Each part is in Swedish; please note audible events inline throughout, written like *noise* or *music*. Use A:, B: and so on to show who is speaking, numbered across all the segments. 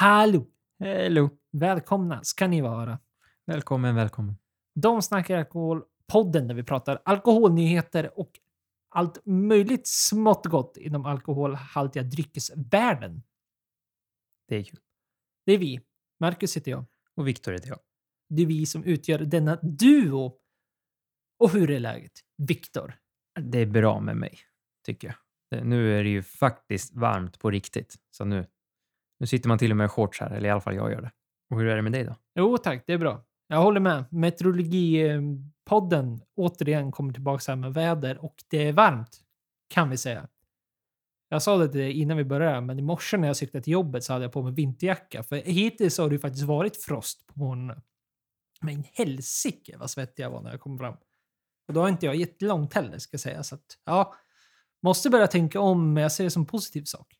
A: Hallå!
B: Hello.
A: Välkomna ska ni vara.
B: Välkommen, välkommen.
A: De snackar alkohol, podden där vi pratar alkoholnyheter och allt möjligt smått gott inom alkoholhaltiga dryckesvärlden.
B: Det är kul.
A: Det är vi. Marcus heter jag.
B: Och Viktor heter jag.
A: Det är vi som utgör denna duo. Och hur är läget? Viktor?
B: Det är bra med mig, tycker jag. Nu är det ju faktiskt varmt på riktigt. Så nu, nu sitter man till och med i shorts här, eller i alla fall jag gör det. Och hur är det med dig då?
A: Jo tack, det är bra. Jag håller med. Meteorologipodden återigen kommer tillbaka här med väder och det är varmt, kan vi säga. Jag sa det till dig innan vi började, men i morse när jag cyklade till jobbet så hade jag på mig vinterjacka. För hittills har det ju faktiskt varit frost på morgonen. Men helsike vad svettig jag var när jag kom fram. Och då har inte jag jättelångt heller, ska jag säga. Så att, ja, måste börja tänka om, men jag ser det som en positiv sak.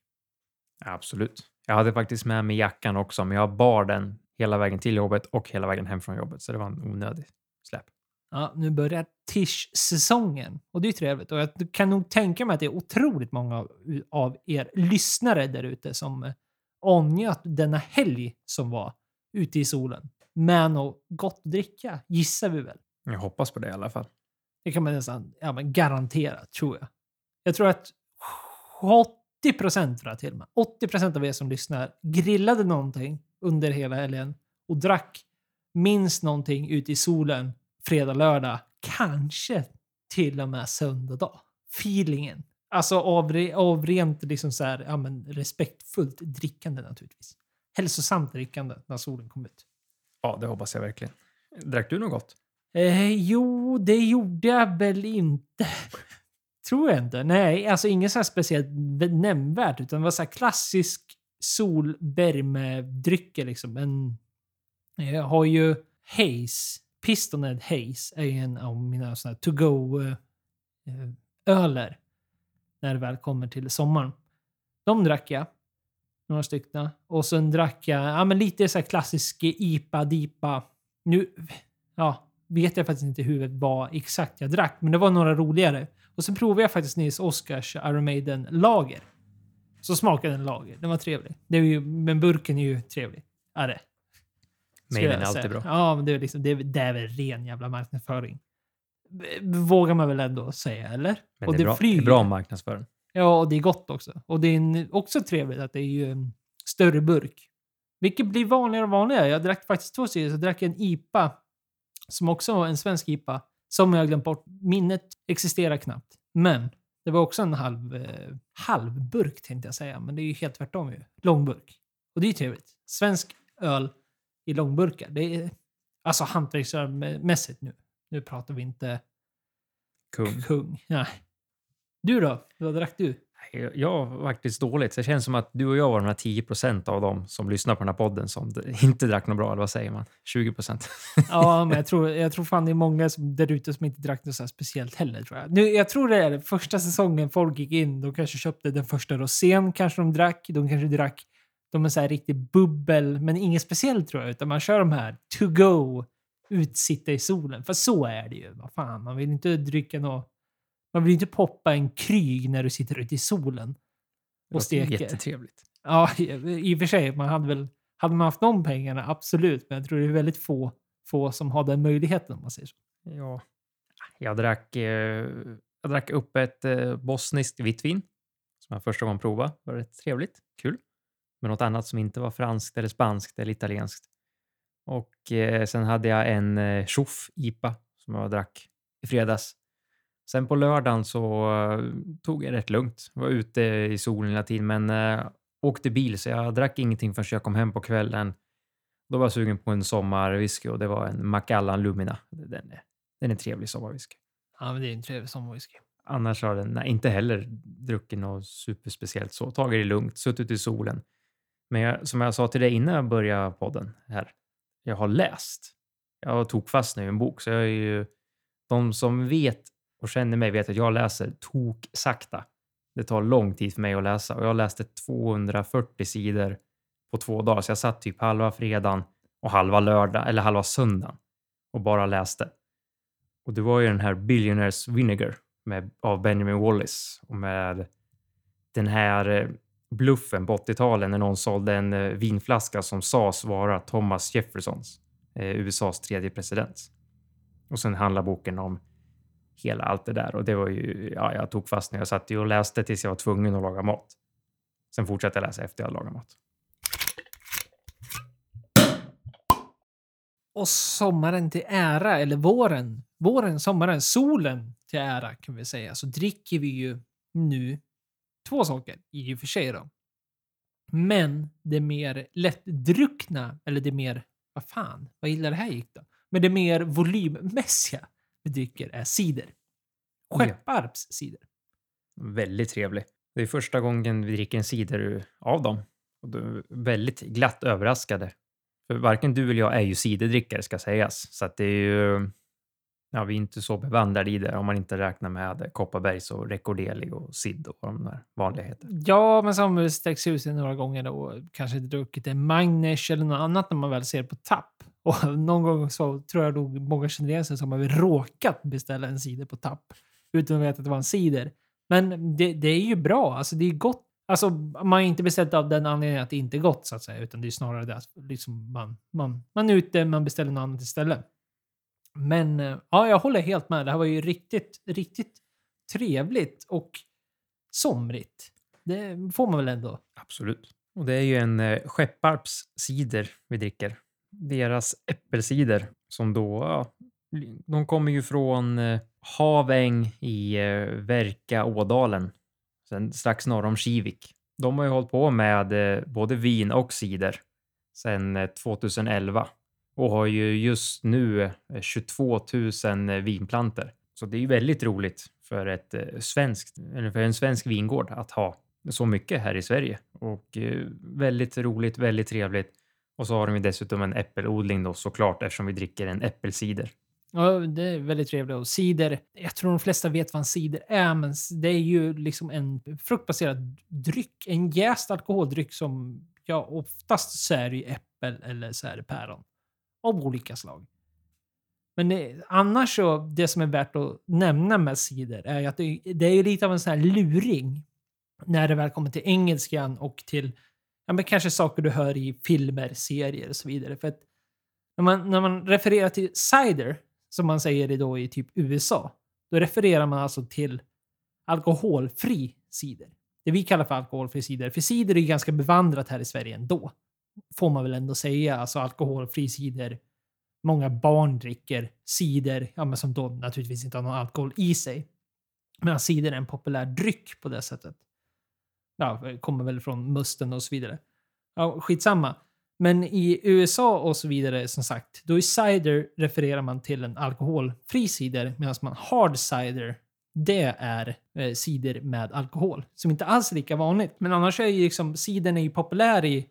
B: Absolut. Jag hade faktiskt med mig jackan också, men jag bar den hela vägen till jobbet och hela vägen hem från jobbet, så det var en onödig släp.
A: Ja, nu börjar Tish-säsongen och det är trevligt. Och jag kan nog tänka mig att det är otroligt många av- er lyssnare där ute som eh, ånjöt denna helg som var ute i solen. Med något gott att dricka, gissar vi väl.
B: Jag hoppas på det i alla fall.
A: Det kan man nästan ja, men garantera, tror jag. Jag tror att 80 procent, tror jag till och med, 80 procent av er som lyssnar grillade någonting under hela helgen och drack minst någonting ute i solen fredag, lördag, kanske till och med söndag dag. Feelingen. Alltså av, av rent liksom så här, ja, men respektfullt drickande naturligtvis. Hälsosamt drickande när solen kom ut.
B: Ja, det hoppas jag verkligen. Drack du något?
A: Eh, jo, det gjorde jag väl inte. Tror jag inte. Nej, alltså inget så här speciellt nämnvärt, utan det var så här klassisk solvärmedrycker liksom. Men eh, jag har ju Haze. Pistoned Haze är ju en av mina såna här to-go-öler. Eh, när det väl kommer till sommaren. De drack jag. Några stycken. Och sen drack jag ja, men lite så här klassisk IPA-DIPA. Nu, ja, vet jag faktiskt inte hur vad exakt jag drack, men det var några roligare. Och så provade jag faktiskt Nils Oskars Iron Maiden lager. Så smakade den lager. Den var trevlig. Det är ju, men burken är ju trevlig. Är det.
B: Maiden är alltid bra.
A: Ja, men det är, liksom, det, är, det är väl ren jävla marknadsföring. Vågar man väl ändå säga, eller?
B: Men
A: och
B: det är, bra, det
A: flyger.
B: är bra marknadsföring.
A: Ja, och det är gott också. Och det är en, också trevligt att det är ju en större burk. Vilket blir vanligare och vanligare. Jag drack faktiskt två sidor. Så drack jag en IPA, som också var en svensk IPA, som jag har glömt bort. Minnet existerar knappt. Men det var också en halv, eh, halvburk tänkte jag säga, men det är ju helt tvärtom ju. Långburk. Och det är ju trevligt. Svensk öl i långburkar. Det är alltså hantverksmässigt nu. Nu pratar vi inte
B: Kung.
A: kung. Nej. Du då? Vad drack du?
B: Jag- var faktiskt dåligt. Så det känns som att du och jag var de här 10 procent av dem som lyssnar på den här podden som *laughs* inte drack något bra, eller vad säger man? 20 procent.
A: Ja, *laughs* men jag tror, jag tror fan det är många som, där ute som inte drack något så speciellt heller. Tror jag. Nu, jag tror det är första säsongen folk gick in, de kanske köpte den första rosén, kanske de drack. De kanske drack de är så här riktigt bubbel, men inget speciellt tror jag. Utan man kör de här to go, utsitta i solen. För så är det ju. Vad fan, man vill inte dricka något. Man vill inte poppa en kryg när du sitter ute i solen och steker.
B: Jättetrevligt.
A: Ja, i, och för sig. Man hade väl, hade man haft de pengarna, absolut. Men jag tror det är väldigt få, få som har den möjligheten om man säger så.
B: Ja. Jag drack, eh, jag drack upp ett eh, bosniskt vitt vin som jag första gången provade. Det var rätt trevligt, kul. Men något annat som inte var franskt eller spanskt eller italienskt. Och eh, sen hade jag en Chouf IPA som jag drack i fredags. Sen på lördagen så eh, tog jag rätt lugnt. Var ute i solen hela tiden men eh, åkte bil så jag drack ingenting förrän jag kom hem på kvällen. Då var jag sugen på en sommarwhisky och det var en Macallan Lumina. Den är, den är trevlig sommarwhisky.
A: Ja, men det är en trevlig sommarwhisky.
B: Annars har den nej, inte heller druckit något superspeciellt så. Tagit det lugnt, suttit i solen. Men jag, som jag sa till dig innan jag började podden här. Jag har läst. Jag tog fast nu en bok, så jag är ju... De som vet och känner mig vet att jag läser tok sakta. Det tar lång tid för mig att läsa och jag läste 240 sidor på två dagar. Så jag satt typ halva fredagen och halva lördag eller halva söndagen och bara läste. Och det var ju den här Billionaires Vinegar med, av Benjamin Wallace och med den här eh, bluffen på 80-talet när någon sålde en eh, vinflaska som sades vara Thomas Jeffersons, eh, USAs tredje president. Och sen handlar boken om hela allt det där och det var ju, ja, jag tog fast när jag satt och läste tills jag var tvungen att laga mat. Sen fortsatte jag läsa efter jag lagat mat.
A: Och sommaren till ära, eller våren, våren, sommaren, solen till ära kan vi säga, så dricker vi ju nu två saker i och för sig då. Men det mer lättdruckna, eller det mer, vad fan, vad illa det här gick då. Men det mer volymmässiga vi dricker är cider. Skepparps cider.
B: Väldigt trevlig. Det är första gången vi dricker en cider av dem. Och väldigt glatt överraskade. För varken du eller jag är ju ciderdrickare ska sägas. Så att det är ju... Ja, vi är inte så bevandrade i det om man inte räknar med Kopparbergs och Recordeli och Sid och de där vanliga heter.
A: Ja, men man sträckt ut sig några gånger och kanske druckit en Magners eller något annat när man väl ser på tapp. Och *laughs* någon gång så tror jag nog många känner igen sig som har råkat beställa en cider på tapp utan att veta att det var en cider. Men det, det är ju bra, alltså det är gott. Alltså man har inte beställt av den anledningen att det inte är gott så att säga, utan det är snarare det att liksom man, man, man är ute, man beställer något annat istället. Men eh, ja, jag håller helt med. Det här var ju riktigt, riktigt trevligt och somrigt. Det får man väl ändå.
B: Absolut. Och det är ju en eh, Skepparps cider vi dricker. Deras äppelcider som då, ja, de kommer ju från eh, Haväng i eh, Verka Ådalen, sen strax norr om Kivik. De har ju hållit på med eh, både vin och cider sedan 2011 och har ju just nu 22 000 vinplanter. Så det är ju väldigt roligt för, ett svenskt, eller för en svensk vingård att ha så mycket här i Sverige och väldigt roligt, väldigt trevligt. Och så har de ju dessutom en äppelodling då såklart eftersom vi dricker en äppelcider.
A: Ja, det är väldigt trevligt. Och cider, jag tror de flesta vet vad en cider är, men det är ju liksom en fruktbaserad dryck. En jäst alkoholdryck som, ja, oftast så är det ju äppel eller så är det päron. Av olika slag. Men det, annars så, det som är värt att nämna med cider är ju att det, det är lite av en sån här luring. När det väl kommer till engelskan och till, ja men kanske saker du hör i filmer, serier och så vidare. För att när man, när man refererar till cider som man säger det då i typ USA, då refererar man alltså till alkoholfri cider. Det vi kallar för alkoholfri cider. För cider är ganska bevandrat här i Sverige ändå. Får man väl ändå säga. Alltså alkoholfri cider. Många barn dricker cider, ja, men som då naturligtvis inte har någon alkohol i sig. Men cider är en populär dryck på det sättet. Ja, kommer väl från musten och så vidare. Ja, skitsamma. Men i USA och så vidare, som sagt, då i cider refererar man till en alkoholfri cider medan man hard cider, det är eh, cider med alkohol. Som inte alls är lika vanligt. Men annars är ju liksom cidern är ju populär i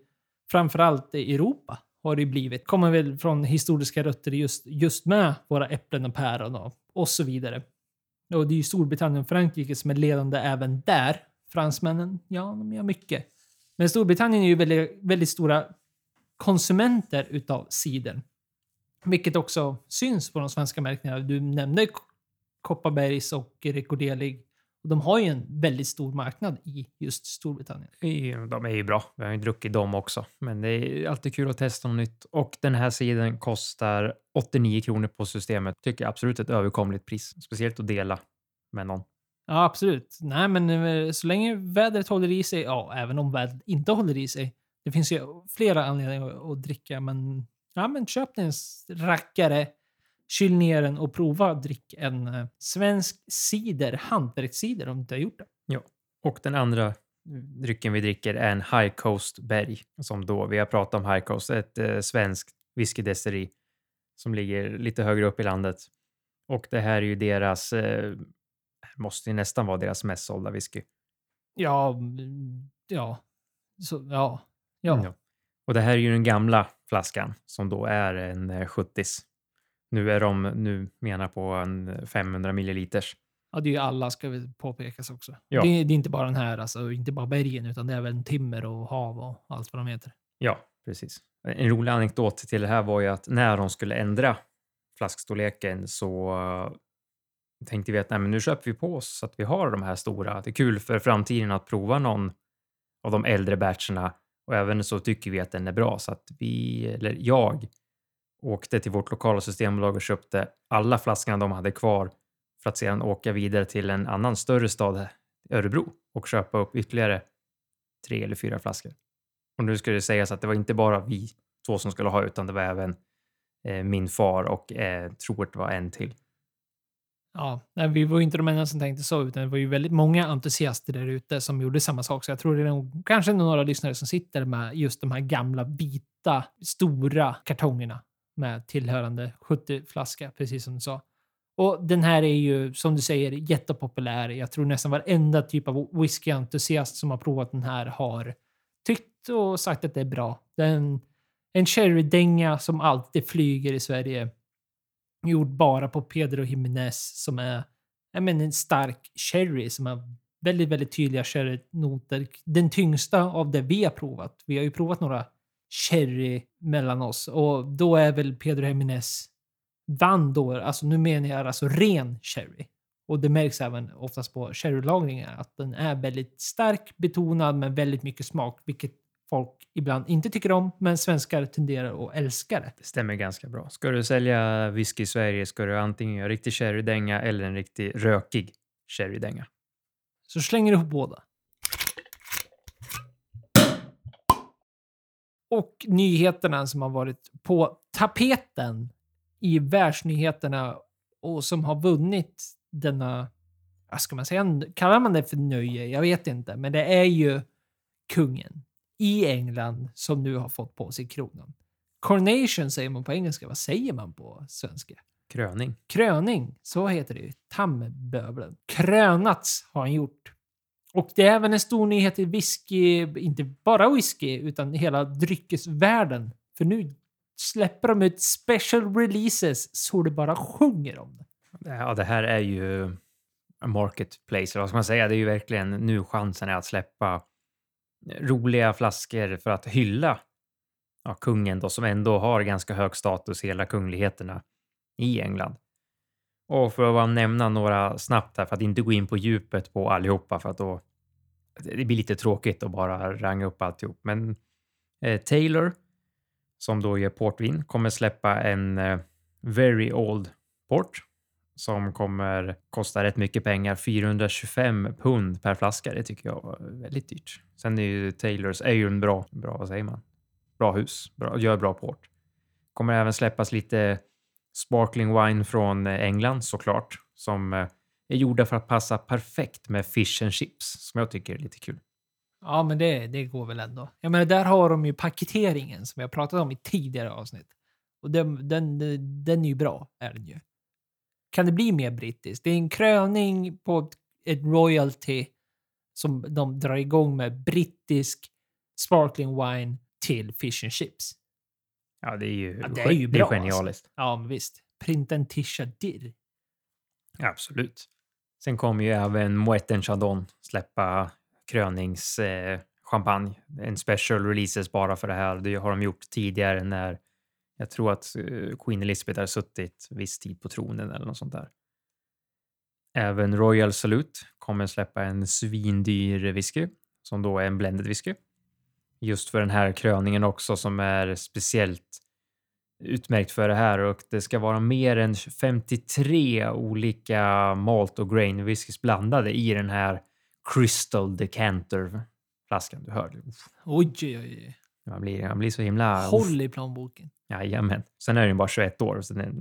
A: framförallt i Europa. Har det blivit. Kommer väl från historiska rötter just, just med våra äpplen och päron och, och så vidare. Och det är ju Storbritannien och Frankrike som är ledande även där. Fransmännen, ja, de gör mycket. Men Storbritannien är ju väldigt, väldigt stora konsumenter utav cider. Vilket också syns på de svenska märkningarna. Du nämnde Kopparbergs och Recordelig. De har ju en väldigt stor marknad i just Storbritannien.
B: De är ju bra. Vi har ju druckit dem också, men det är alltid kul att testa något nytt. Och den här sidan kostar 89 kronor på systemet. Tycker jag absolut ett överkomligt pris, speciellt att dela med någon.
A: Ja, absolut. Nej, men eh, så länge vädret håller i sig, ja, även om vädret inte håller i sig, det finns ju flera anledningar att dricka, men, ja, men köp en rackare, kyl ner den och prova att dricka en eh, svensk cider, hantverkscider om du inte har gjort det.
B: Ja, och den andra eh, drycken vi dricker är en High Coast Berg som då vi har pratat om High Coast, ett eh, svenskt whiskydestilleri som ligger lite högre upp i landet. Och det här är ju deras, eh, måste ju nästan vara deras mest sålda whisky.
A: Ja, mm, ja, så, ja, Ja. ja.
B: Och det här är ju den gamla flaskan som då är en 70 eh, Nu är de nu menar på en 500 milliliters.
A: Ja, det är ju alla ska vi påpekas också. Ja. Det, det, är inte bara den här, alltså inte bara bergen, utan det är även timmer och hav och allt vad de heter.
B: Ja, precis. En rolig anekdot till det här var ju att när de skulle ändra flaskstorleken så tänkte vi att nej, men nu köper vi på oss så att vi har de här stora. Det är kul för framtiden att prova någon av de äldre batcherna och även så tycker vi att den är bra så att vi, eller jag, åkte till vårt lokala systembolag och köpte alla flaskorna de hade kvar för att sedan åka vidare till en annan större stad, Örebro, och köpa upp ytterligare tre eller fyra flaskor. Och nu ska det sägas att det var inte bara vi två som skulle ha utan det var även eh, min far och eh, tror att det var en till.
A: Ja, nej, vi var ju inte de enda som tänkte så, utan det var ju väldigt många entusiaster där ute som gjorde samma sak. Så jag tror det är nog, kanske några lyssnare som sitter med just de här gamla vita, stora kartongerna med tillhörande 70-flaska, precis som du sa. Och den här är ju, som du säger, jättepopulär. Jag tror nästan varenda typ av whisky-entusiast som har provat den här har tyckt och sagt att det är bra. Den, en sherrydänga som alltid flyger i Sverige. Gjord bara på Pedro Jiménez som är jag menar, en stark sherry som har väldigt, väldigt tydliga sherrynoter. Den tyngsta av det vi har provat. Vi har ju provat några sherry mellan oss och då är väl Pedro Jiménez vann då, alltså nu menar jag alltså ren sherry. Och det märks även oftast på sherrylagringar att den är väldigt stark betonad med väldigt mycket smak, vilket folk ibland inte tycker om, men svenskar tenderar att älska det.
B: Det stämmer ganska bra. Ska du sälja whisky i Sverige ska du antingen göra riktig sherrydänga eller en riktig rökig sherrydänga.
A: Så slänger du ihop båda. Och nyheterna som har varit på tapeten i världsnyheterna och som har vunnit denna, vad ska man säga, kallar man det för nöje? Jag vet inte, men det är ju kungen i England som nu har fått på sig kronan. Coronation säger man på engelska. Vad säger man på svenska?
B: Kröning.
A: Kröning, så heter det ju. Tammeböbeln. Krönats har han gjort. Och det är även en stor nyhet i whisky, inte bara whisky, utan hela dryckesvärlden. För nu släpper de ut special releases så det bara sjunger om det.
B: Ja, det här är ju marketplace, vad ska man säga? Det är ju verkligen nu chansen är att släppa roliga flaskor för att hylla ja, kungen då, som ändå har ganska hög status, hela kungligheterna i England. Och för att bara nämna några snabbt här för att inte gå in på djupet på allihopa för att då det blir lite tråkigt att bara ranga upp alltihop. Men eh, Taylor som då gör portvin kommer släppa en eh, Very Old Port som kommer kosta rätt mycket pengar. 425 pund per flaska. Det tycker jag var väldigt dyrt. Sen är ju Taylors är ju en bra, bra vad säger man? Bra hus, bra, gör bra port. Kommer även släppas lite sparkling wine från eh, England såklart som eh, är gjorda för att passa perfekt med fish and chips som jag tycker är lite kul.
A: Ja, men det, det går väl ändå. Jag menar, där har de ju paketeringen som vi har pratat om i tidigare avsnitt. Och den, den, den är ju bra, är den ju. Kan det bli mer brittiskt? Det är en kröning på ett royalty som de drar igång med brittisk sparkling wine till fish and chips.
B: Ja, det är ju,
A: ja, det är ju bra,
B: det är genialiskt.
A: Alltså. Ja, men visst. Printen Tisha Dir.
B: Absolut. Sen kommer ju även Moët Chardon släppa kröningschampagne. Eh, en special releases bara för det här. Det har de gjort tidigare när jag tror att eh, Queen Elizabeth har suttit viss tid på tronen eller något sånt där. Även Royal Salute kommer släppa en svindyr whisky som då är en blended whisky. Just för den här kröningen också som är speciellt utmärkt för det här och det ska vara mer än 53 olika malt och grain whiskys blandade i den här Crystal Decanter flaskan. Du hörde.
A: Oj, oj, oj.
B: Man blir, man blir så himla...
A: Håll i plånboken.
B: Jajamän. Sen är den bara 21 år, så den,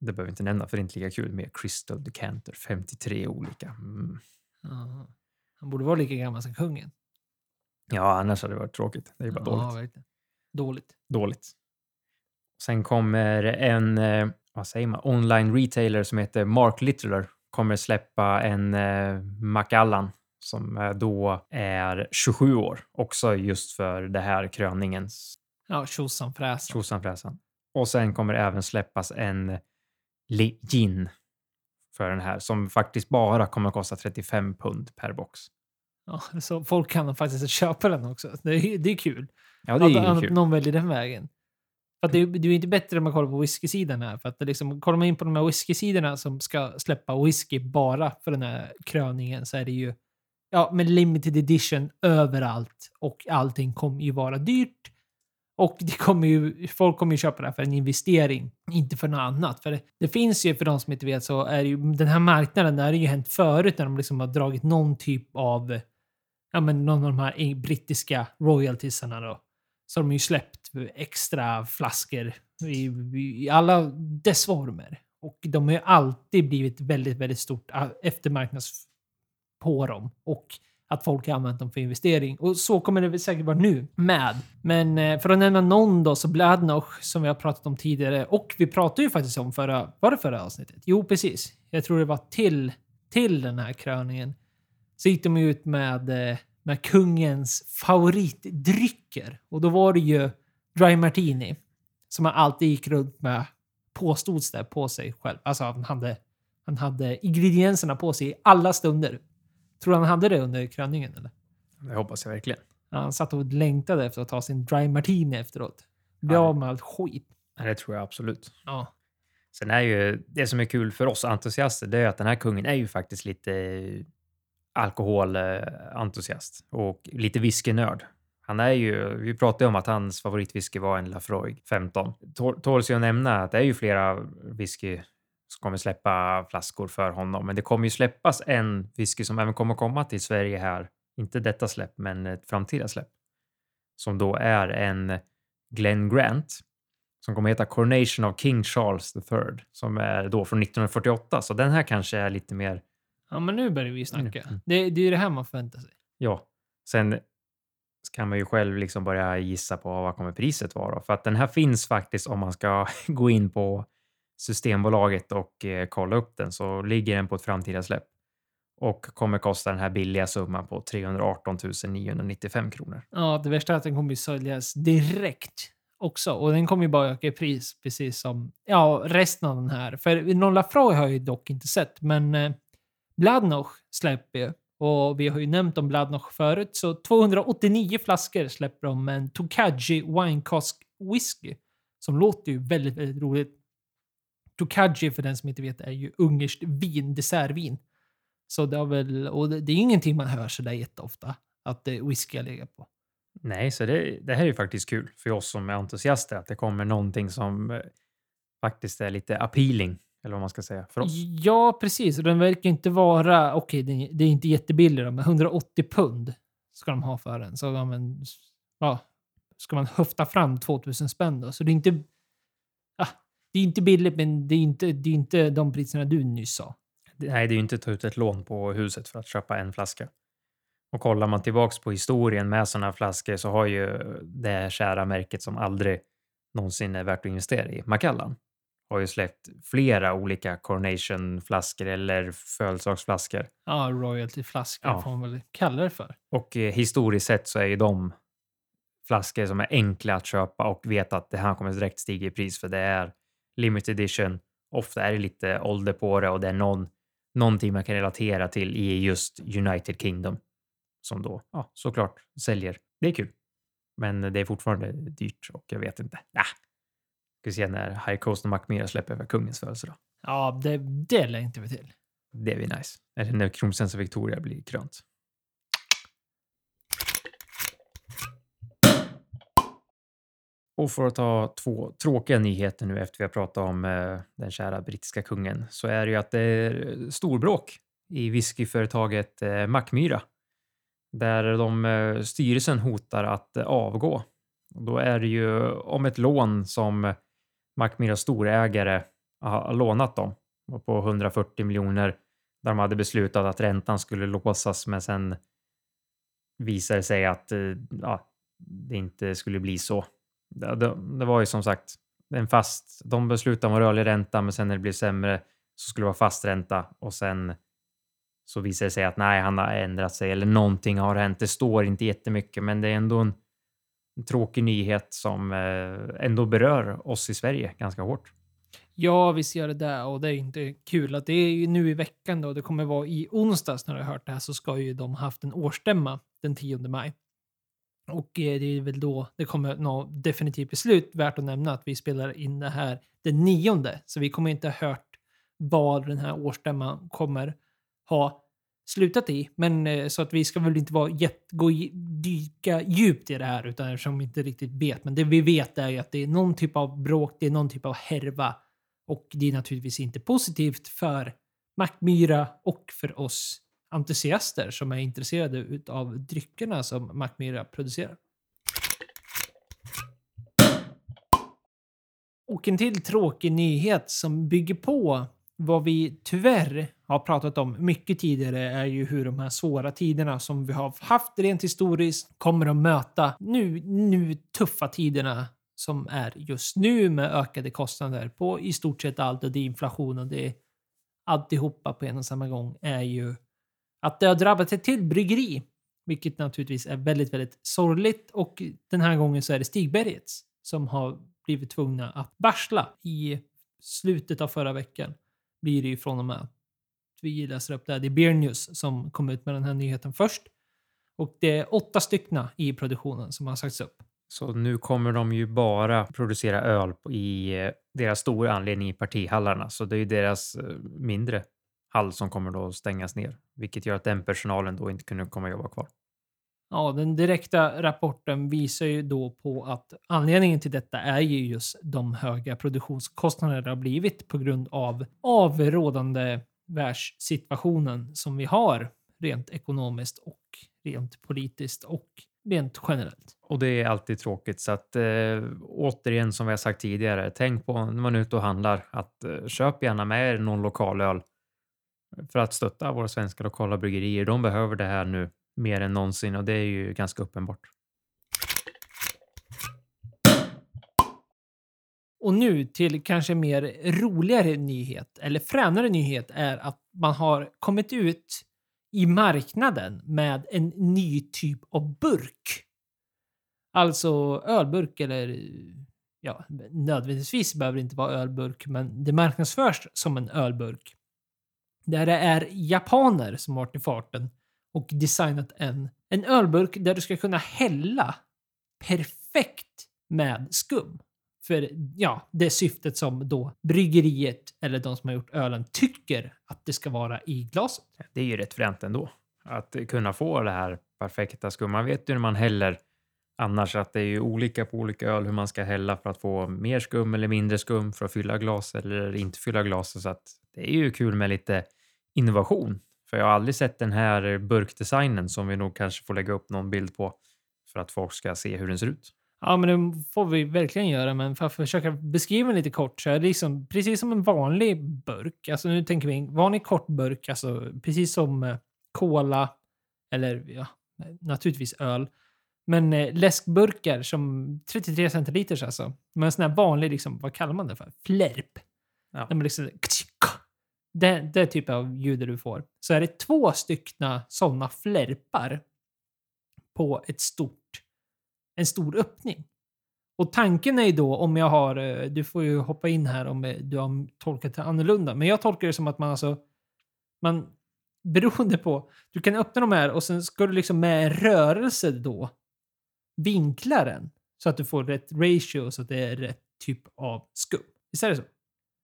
B: det behöver vi inte nämna för det är inte lika kul med Crystal Decanter. 53 olika. Mm.
A: Han borde vara lika gammal som kungen.
B: Ja, annars hade det varit tråkigt. Det är bara ja, dåligt.
A: Dåligt.
B: Dåligt. Sen kommer en, eh, vad säger man, online retailer som heter Mark Littler kommer släppa en eh, Macallan som eh, då är 27 år. Också just för det här kröningens...
A: Ja, tjosan fräsan.
B: Tjosan fräsan. Och sen kommer det även släppas en gin för den här som faktiskt bara kommer att kosta 35 pund per box.
A: Ja, så folk kan faktiskt köpa den också. Det är, det är kul.
B: Ja, det är
A: att,
B: kul.
A: Att någon väljer den vägen. För att det, det är inte bättre om man kollar på whisky-sidan här. För att det liksom, kollar man in på de här whisky-sidorna som ska släppa whisky bara för den här kröningen så är det ju ja, med limited edition överallt och allting kommer ju vara dyrt. Och det kommer ju, folk kommer ju köpa det här för en investering, inte för något annat. För det, det finns ju, för de som inte vet, så är ju den här marknaden, där har ju hänt förut när de liksom har dragit någon typ av, ja men någon av de här brittiska royaltiesarna då. Så de har ju släppt extra flaskor i, i alla dess former. Och de har ju alltid blivit väldigt, väldigt stort eftermarknads på dem. Och att folk har använt dem för investering. Och så kommer det säkert vara nu med. Men eh, för att nämna någon då, så Bladnoch som vi har pratat om tidigare och vi pratade ju faktiskt om förra, var det förra avsnittet? Jo, precis. Jag tror det var till, till den här kröningen. Så gick de ut med, eh, med kungens favoritdrycker. Och då var det ju Dry Martini. Som han alltid gick runt med, påstods det, på sig själv. Alltså han hade, han hade ingredienserna på sig i alla stunder. Tror du han hade det under kröningen eller?
B: Det hoppas jag verkligen.
A: Han satt och längtade efter att ta sin dry martini efteråt. Bli av med allt skit.
B: Ja, Det tror jag absolut.
A: Ja.
B: Sen är ju det som är kul för oss entusiaster, det är att den här kungen är ju faktiskt lite alkoholentusiast och lite whiskynörd. Han är ju, vi pratade om att hans favoritwhisky var en Lafroig 15. Tå- Tåls ju att nämna att det är ju flera whisky som kommer släppa flaskor för honom, men det kommer ju släppas en whisky som även kommer komma till Sverige här. Inte detta släpp, men ett framtida släpp. Som då är en Glen Grant som kommer heta Coronation of King Charles III som är då från 1948. Så den här kanske är lite mer
A: ja, men nu börjar vi snacka.
B: Mm.
A: Det, det är ju det här man förväntar sig.
B: Ja, sen kan man ju själv liksom börja gissa på vad kommer priset vara. För att den här finns faktiskt om man ska *laughs* gå in på Systembolaget och eh, kolla upp den så ligger den på ett framtida släpp och kommer kosta den här billiga summan på 318 995 kronor.
A: Ja, det värsta är att den kommer säljas direkt också. Och den kommer ju bara öka i pris, precis som ja, resten av den här. För Nolla Lafroy har jag ju dock inte sett, men eh, Bladnoch släpper ju. Och vi har ju nämnt om Bladnoch förut, så 289 flaskor släpper de med en Tokaji Wine Cask Whisky. Som låter ju väldigt, väldigt roligt. Tokaji, för den som inte vet, är ju ungerskt vin, dessertvin. Så det har väl, och det, det är ingenting man hör sådär jätteofta, att det är whisky jag lägger på.
B: Nej, så det, det här är ju faktiskt kul för oss som är entusiaster att det kommer någonting som eh, faktiskt är lite appealing eller vad man ska säga för oss.
A: Ja, precis. Och den verkar inte vara... Okej, det, det är inte jättebillig då, men 180 pund ska de ha för den. Så ja, men, ja, ska man höfta fram 2000 spänn då. Så det är inte... Det är inte billigt, men det är inte, det är inte de priserna du nyss sa.
B: Nej, det är ju inte att ta ut ett lån på huset för att köpa en flaska. Och kollar man tillbaks på historien med sådana flaskor så har ju det kära märket som aldrig någonsin är värt att investera i, Macallan, har ju släppt flera olika Coronation-flaskor eller födelsedagsflaskor.
A: Ja, royalty-flaskor
B: Ja.
A: får man väl kalla det för.
B: Och eh, historiskt sett så är ju de flaskor som är enkla att köpa och vet att det här kommer direkt stiga i pris för det är limited edition. Ofta är det lite ålder på det och det är någon, någonting man kan relatera till i just United Kingdom som då ja, såklart säljer. Det är kul, men det är fortfarande dyrt och jag vet inte. Nah. Ska vi se när High Coast och Macmillan släpper över kungens födelsedag.
A: Ja, det, det längtar vi till.
B: Det blir nice. Eller när kronprinsessan Victoria blir krönt. Och för att ta två tråkiga nyheter nu efter vi har pratat om eh, den kära brittiska kungen så är det ju att det är storbråk i whiskyföretaget eh, Mackmyra. Där de, eh, styrelsen hotar att eh, avgå. Och då är det ju om ett lån som Mackmyras storägare har lånat dem på 140 miljoner där de hade beslutat att räntan skulle låsas men sen visade det sig att eh, ja, det inte skulle bli så. Det, det, det var ju som sagt en fast, de beslutade om rörlig ränta men sen när det blev sämre så skulle det vara fast ränta och sen så visar det sig att nej, han har ändrat sig eller någonting har hänt. Det står inte jättemycket men det är ändå en, en tråkig nyhet som eh, ändå berör oss i Sverige ganska hårt.
A: Ja, visst gör det där och det är inte kul att det är ju nu i veckan då. Det kommer vara i onsdags när du har hört det här så ska ju de haft en årsstämma den 10 maj. Och eh, det är väl då det kommer något definitivt beslut. Värt att nämna att vi spelar in det här den nionde, så vi kommer inte ha hört vad den här årsstämman kommer ha slutat i. Men eh, så att vi ska väl inte vara jätt, gå, dyka djupt i det här utan eftersom vi inte riktigt vet. Men det vi vet är ju att det är någon typ av bråk, det är någon typ av härva. Och det är naturligtvis inte positivt för Mackmyra och för oss entusiaster som är intresserade av dryckerna som Mackmyra producerar. Och en till tråkig nyhet som bygger på vad vi tyvärr har pratat om mycket tidigare är ju hur de här svåra tiderna som vi har haft rent historiskt kommer att möta nu, nu tuffa tiderna som är just nu med ökade kostnader på i stort sett allt och det är inflation och det är alltihopa på en och samma gång är ju att det har drabbat ett till bryggeri. Vilket naturligtvis är väldigt, väldigt sorgligt och den här gången så är det Stigbergets som har blivit tvungna att varsla i slutet av förra veckan. Blir det ju från och med att vi läser upp det här. Det är Beer News som kom ut med den här nyheten först. Och det är åtta stycken i produktionen som har sagts upp.
B: Så nu kommer de ju bara producera öl i eh, deras stora anledning i partihallarna. Så det är ju deras eh, mindre hall som kommer då stängas ner, vilket gör att den personalen då inte kunde komma och jobba kvar.
A: Ja, den direkta rapporten visar ju då på att anledningen till detta är ju just de höga produktionskostnader det har blivit på grund av, av rådande världssituationen som vi har rent ekonomiskt och rent politiskt och rent generellt.
B: Och det är alltid tråkigt. Så att eh, återigen, som vi har sagt tidigare, tänk på när man är ute och handlar att eh, köp gärna med er någon lokalöl för att stötta våra svenska lokala bryggerier. De behöver det här nu mer än någonsin och det är ju ganska uppenbart.
A: Och nu till kanske mer roligare nyhet, eller fränare nyhet, är att man har kommit ut i marknaden med en ny typ av burk. Alltså ölburk eller ja, nödvändigtvis behöver det inte vara ölburk, men det marknadsförs som en ölburk. Där det är japaner som har varit i farten och designat en, en ölburk där du ska kunna hälla perfekt med skum. För ja, det syftet som då bryggeriet eller de som har gjort ölen tycker att det ska vara i glaset.
B: Det är ju rätt fränt ändå att kunna få det här perfekta skum. Man vet ju när man häller annars att det är ju olika på olika öl hur man ska hälla för att få mer skum eller mindre skum för att fylla glas eller inte fylla glas. Så att det är ju kul med lite innovation. För jag har aldrig sett den här burkdesignen som vi nog kanske får lägga upp någon bild på för att folk ska se hur den ser ut.
A: Ja, men det får vi verkligen göra. Men för att försöka beskriva den lite kort så är det liksom precis som en vanlig burk. Alltså nu tänker vi en vanlig kort burk, alltså precis som eh, cola eller ja, naturligtvis öl. Men eh, läskburkar som 33 centiliters alltså. Men en sån här vanlig, liksom, vad kallar man det för? Flärp.
B: Ja.
A: När man liksom, det, det typ av ljud du får. Så är det två styckna sådana flärpar på ett stort, en stor öppning. Och tanken är ju då om jag har, eh, du får ju hoppa in här om eh, du har tolkat det annorlunda, men jag tolkar det som att man alltså, man beroende på, du kan öppna de här och sen ska du liksom med en rörelse då vinkla den så att du får rätt ratio så att det är rätt typ av skum. Visst är det så?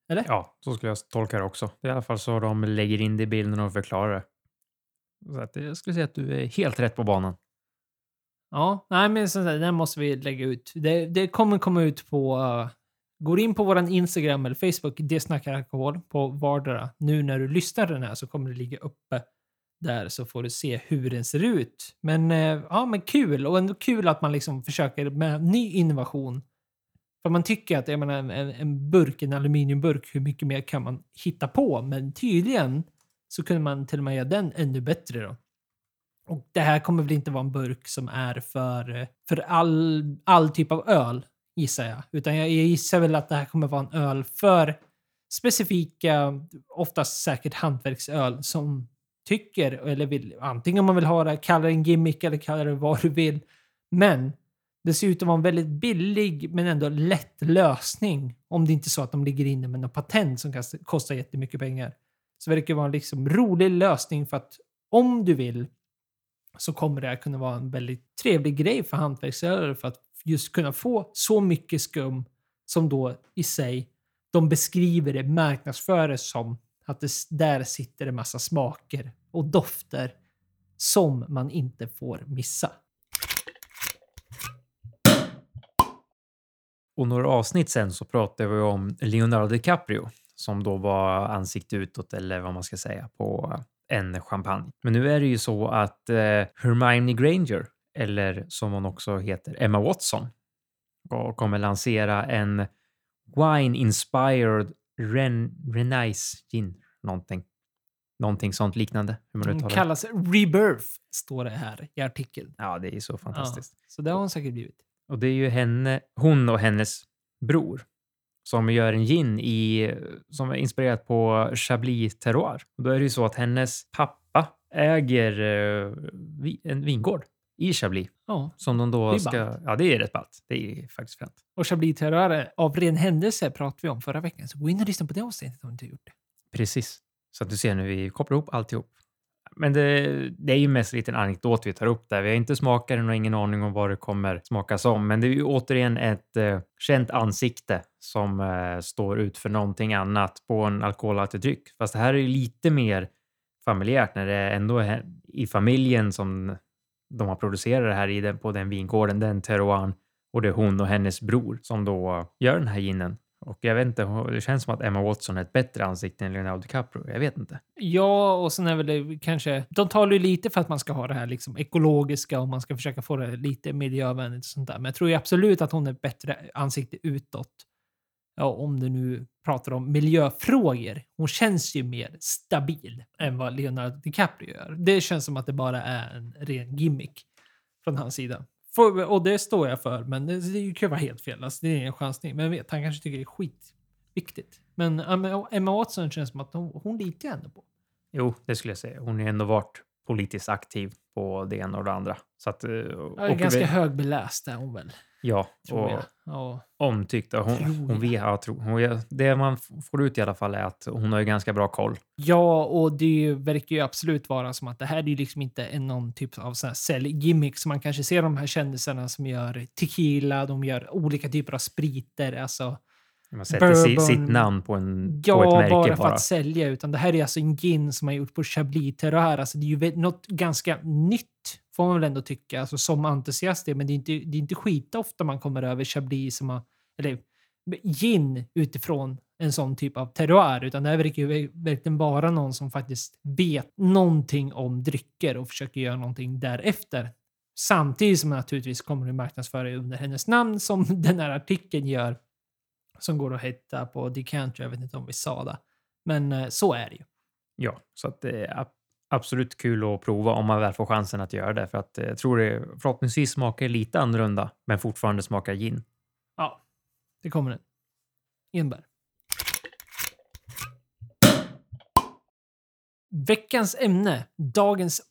A: Eller?
B: Ja, så skulle jag tolka det också. Det är i alla fall så de lägger in det i bilden och förklarar det. Så att jag skulle säga att du är helt rätt på banan.
A: Ja, nej men som sagt, den måste vi lägga ut. Det, det kommer komma ut på... Uh, går in på våran Instagram eller Facebook, det snackar alkohol, på vardera. Nu när du lyssnar den här så kommer det ligga uppe där så får du se hur den ser ut. Men eh, ja, men kul och ändå kul att man liksom försöker med ny innovation. För man tycker att jag menar, en, en burk, en aluminiumburk, hur mycket mer kan man hitta på? Men tydligen så kunde man till och med göra den ännu bättre då. Och det här kommer väl inte vara en burk som är för, för all, all typ av öl, gissar jag. Utan jag gissar väl att det här kommer vara en öl för specifika, oftast säkert hantverksöl som tycker, eller vill, antingen man vill ha det, kalla det en gimmick eller kalla det vad du vill. Men det ser ut att vara en väldigt billig men ändå lätt lösning. Om det inte är så att de ligger inne med något patent som kostar jättemycket pengar. Så verkar vara en liksom rolig lösning för att om du vill så kommer det här kunna vara en väldigt trevlig grej för hantverksgörare för att just kunna få så mycket skum som då i sig de beskriver det, marknadsför det som att det, där sitter en massa smaker och dofter som man inte får missa.
B: Och några avsnitt sen så pratade vi om Leonardo DiCaprio som då var ansikte utåt eller vad man ska säga på en champagne. Men nu är det ju så att eh, Hermione Granger, eller som hon också heter, Emma Watson, kommer lansera en wine-inspired Ren Renais gin. Någonting. Någonting sånt liknande. Hur man
A: Den kallas Rebirth, står det här i artikeln.
B: Ja, det är så fantastiskt.
A: Ja, så det har hon säkert blivit.
B: Och det är ju henne, hon och hennes bror som gör en gin i, som är inspirerat på Chablis terroir. Och då är det ju så att hennes pappa äger eh, en vingård i Chablis
A: Ja.
B: som de
A: Det
B: då
A: är
B: ska...
A: ballt.
B: Ja, det är rätt ballt. Det är faktiskt fränt.
A: Och Chablis Terroir av ren händelse pratade vi om förra veckan. Så gå in och lyssna på det avsnittet om du inte gjort det.
B: Precis. Så att du ser nu, vi kopplar ihop alltihop. Men det, det är ju mest en liten anekdot vi tar upp där. Vi har inte smakat den och ingen aning om vad det kommer smaka som. Men det är ju återigen ett eh, känt ansikte som eh, står ut för någonting annat på en alkoholhaltig dryck. Fast det här är ju lite mer familjärt när det ändå är i familjen som de har producerat det här i den, på den vingården, den terroiren. Och det är hon och hennes bror som då gör den här ginen. Och jag vet inte, det känns som att Emma Watson är ett bättre ansikte än Leonardo DiCaprio. Jag vet inte.
A: Ja, och sen är väl det kanske... De talar ju lite för att man ska ha det här liksom ekologiska och man ska försöka få det lite miljövänligt och sånt där. Men jag tror ju absolut att hon är ett bättre ansikte utåt. Ja, om du nu pratar om miljöfrågor. Hon känns ju mer stabil än vad Leonardo DiCaprio gör. Det känns som att det bara är en ren gimmick från hans sida. Och det står jag för, men det, det kan ju vara helt fel. Alltså, det är en chansning. Men jag vet, han kanske tycker det är skitviktigt. Men Emma- Watson känns som att hon, hon litar jag ändå på.
B: Jo, det skulle jag säga. Hon har ändå varit politiskt aktiv på det ena och det andra. Så att, eh,
A: Ja,
B: och
A: ganska
B: vi-
A: högbeläst är hon väl,
B: Ja, och.
A: Ja.
B: omtyckt. Och Hon, hon vet, ja, hon, det man får ut i alla fall är att hon har ju ganska bra koll.
A: ja, och det verkar ju absolut vara som att det här är ju liksom inte någon typ av sån här säljgimmick som man kanske ser de här kändisarna som gör tequila, de gör olika typer av spriter, alltså
B: Man sätter
A: Bourbon.
B: sitt namn på, en, på
A: Ja,
B: ett märke
A: bara
B: bara.
A: för att sälja. Utan det här är alltså en gin som har gjort på Chablis Terroir. Alltså det är ju något ganska nytt, får man väl ändå tycka, alltså som entusiast. Men det är inte, det är inte skitofta man kommer över Chablis som har, eller gin utifrån en sån typ av terroir. Utan det här verkar ju verkligen vara någon som faktiskt vet någonting om drycker och försöker göra någonting därefter. Samtidigt som naturligtvis kommer att marknadsföra under hennes namn som *laughs* den här artikeln gör som går att hitta på Decanter. Jag vet inte om vi sa det. Men eh, så är det ju.
B: Ja, så att det är absolut kul att prova om man väl får chansen att göra det. För att eh, jag tror det förhoppningsvis smakar lite annorlunda, men fortfarande smakar gin.
A: Ja, det kommer den. Enbär. Veckans ämne, dagens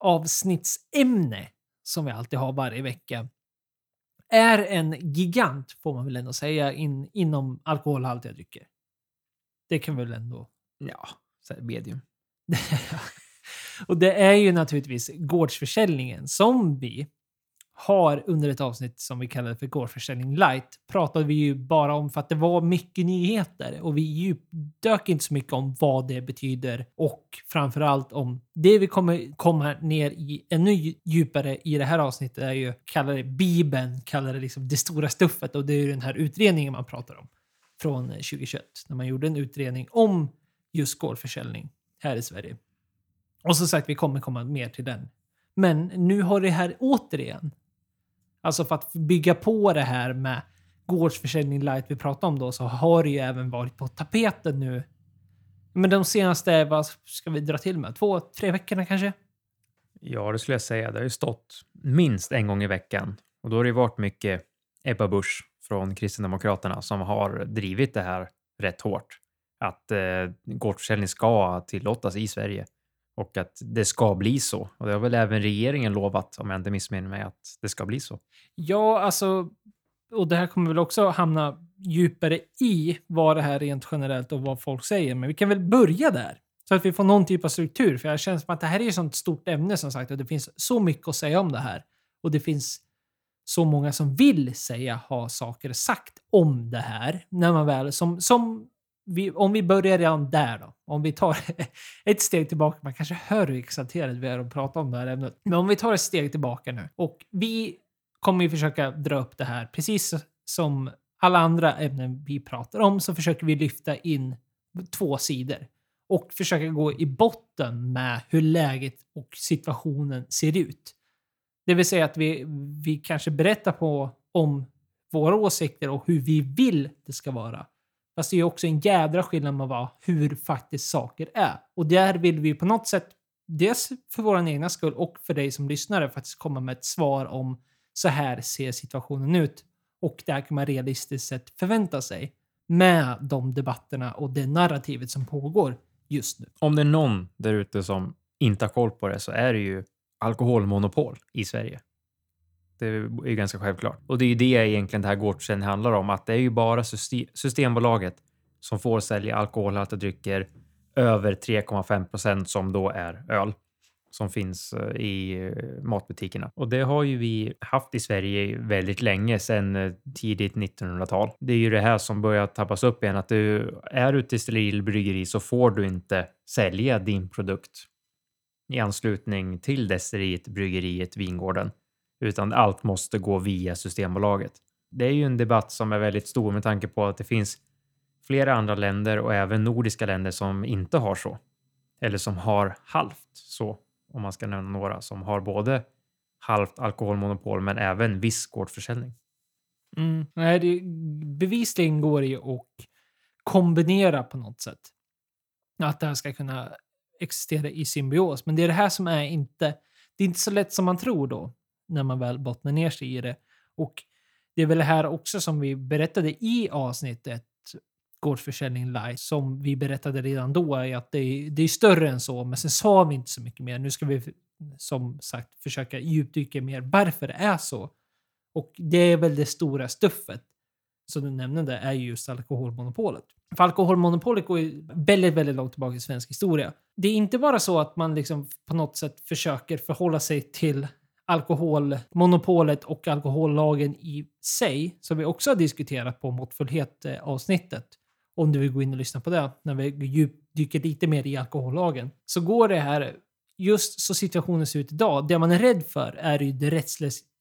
A: poddavsnittsämne, som vi alltid har varje vecka, är en gigant, får man väl ändå säga, in, inom alkoholhaltiga drycker. Det kan vi väl ändå
B: Ja, medium. *laughs*
A: och det är ju naturligtvis gårdsförsäljningen som vi har under ett avsnitt som vi kallar för gårdsförsäljning light. Pratade vi ju bara om för att det var mycket nyheter och vi djupdök inte så mycket om vad det betyder och framförallt om det vi kommer komma ner i ännu djupare i det här avsnittet är ju kallar det bibeln, kallar det liksom det stora stuffet och det är ju den här utredningen man pratar om från 2021 när man gjorde en utredning om just gårdsförsäljning här i Sverige. Och som sagt, vi kommer komma mer till den. Men nu har det här återigen, alltså för att bygga på det här med gårdsförsäljning light vi pratade om då, så har det ju även varit på tapeten nu. Men de senaste, vad ska vi dra till med? Två, tre veckorna kanske?
B: Ja, det skulle jag säga. Det har ju stått minst en gång i veckan och då har det ju varit mycket Ebba Busch från Kristdemokraterna som har drivit det här rätt hårt. Att eh, gårdsförsäljning ska tillåtas i Sverige och att det ska bli så. Och det har väl även regeringen lovat, om jag inte missminner mig, att det ska bli så.
A: Ja, alltså, och det här kommer väl också hamna djupare i vad det här rent generellt och vad folk säger. Men vi kan väl börja där. Så att vi får någon typ av struktur. För jag känner som att det här är ett sånt stort ämne som sagt och det finns så mycket att säga om det här. Och det finns så många som vill säga, ha saker sagt om det här. När man väl, som, som vi, om vi börjar redan där då. Om vi tar *laughs* ett steg tillbaka. Man kanske hör hur exalterad vi är att prata om det här ämnet. Men om vi tar ett steg tillbaka nu. Och vi kommer ju försöka dra upp det här precis som alla andra ämnen vi pratar om så försöker vi lyfta in två sidor och försöka gå i botten med hur läget och situationen ser ut. Det vill säga att vi, vi kanske berättar på om våra åsikter och hur vi vill det ska vara. Fast det är också en jädra skillnad med vad, hur faktiskt saker är. Och där vill vi på något sätt, dels för vår egna skull och för dig som lyssnare, faktiskt komma med ett svar om så här ser situationen ut. Och det här kan man realistiskt sett förvänta sig med de debatterna och det narrativet som pågår just nu.
B: Om det är någon där ute som inte har koll på det så är det ju alkoholmonopol i Sverige. Det är ju ganska självklart. Och det är ju det egentligen det här gårdsförsäljning handlar om, att det är ju bara Systembolaget som får sälja alkoholhaltiga drycker över 3,5 procent som då är öl som finns eh, i eh, matbutikerna. Och det har ju vi haft i Sverige väldigt länge, sedan eh, tidigt 1900-tal. Det är ju det här som börjar tappas upp igen, att du är ute i sterilbryggeri så får du inte sälja din produkt i anslutning till destilleriet, bryggeriet, vingården, utan allt måste gå via Systembolaget. Det är ju en debatt som är väldigt stor med tanke på att det finns flera andra länder och även nordiska länder som inte har så. Eller som har halvt så om man ska nämna några, som har både halvt alkoholmonopol men även viss gårdsförsäljning.
A: Mm. Nej, det, bevisligen går det ju att kombinera på något sätt. Att det här ska kunna existera i symbios. Men det är det här som är inte... Det är inte så lätt som man tror då, när man väl bottnar ner sig i det. Och det är väl det här också som vi berättade i avsnittet gårdsförsäljning live som vi berättade redan då är att det är, det är större än så, men sen sa vi inte så mycket mer. Nu ska vi som sagt försöka djupdyka mer varför det är så. Och det är väl det stora stuffet som du nämnde är just alkoholmonopolet. För alkoholmonopolet går ju väldigt, väldigt långt tillbaka i svensk historia. Det är inte bara så att man liksom på något sätt försöker förhålla sig till alkoholmonopolet och alkohollagen i sig, som vi också har diskuterat på måttfullhet avsnittet om du vill gå in och lyssna på det, när vi djupdyker lite mer i alkohollagen, så går det här, just så situationen ser ut idag, det man är rädd för är ju den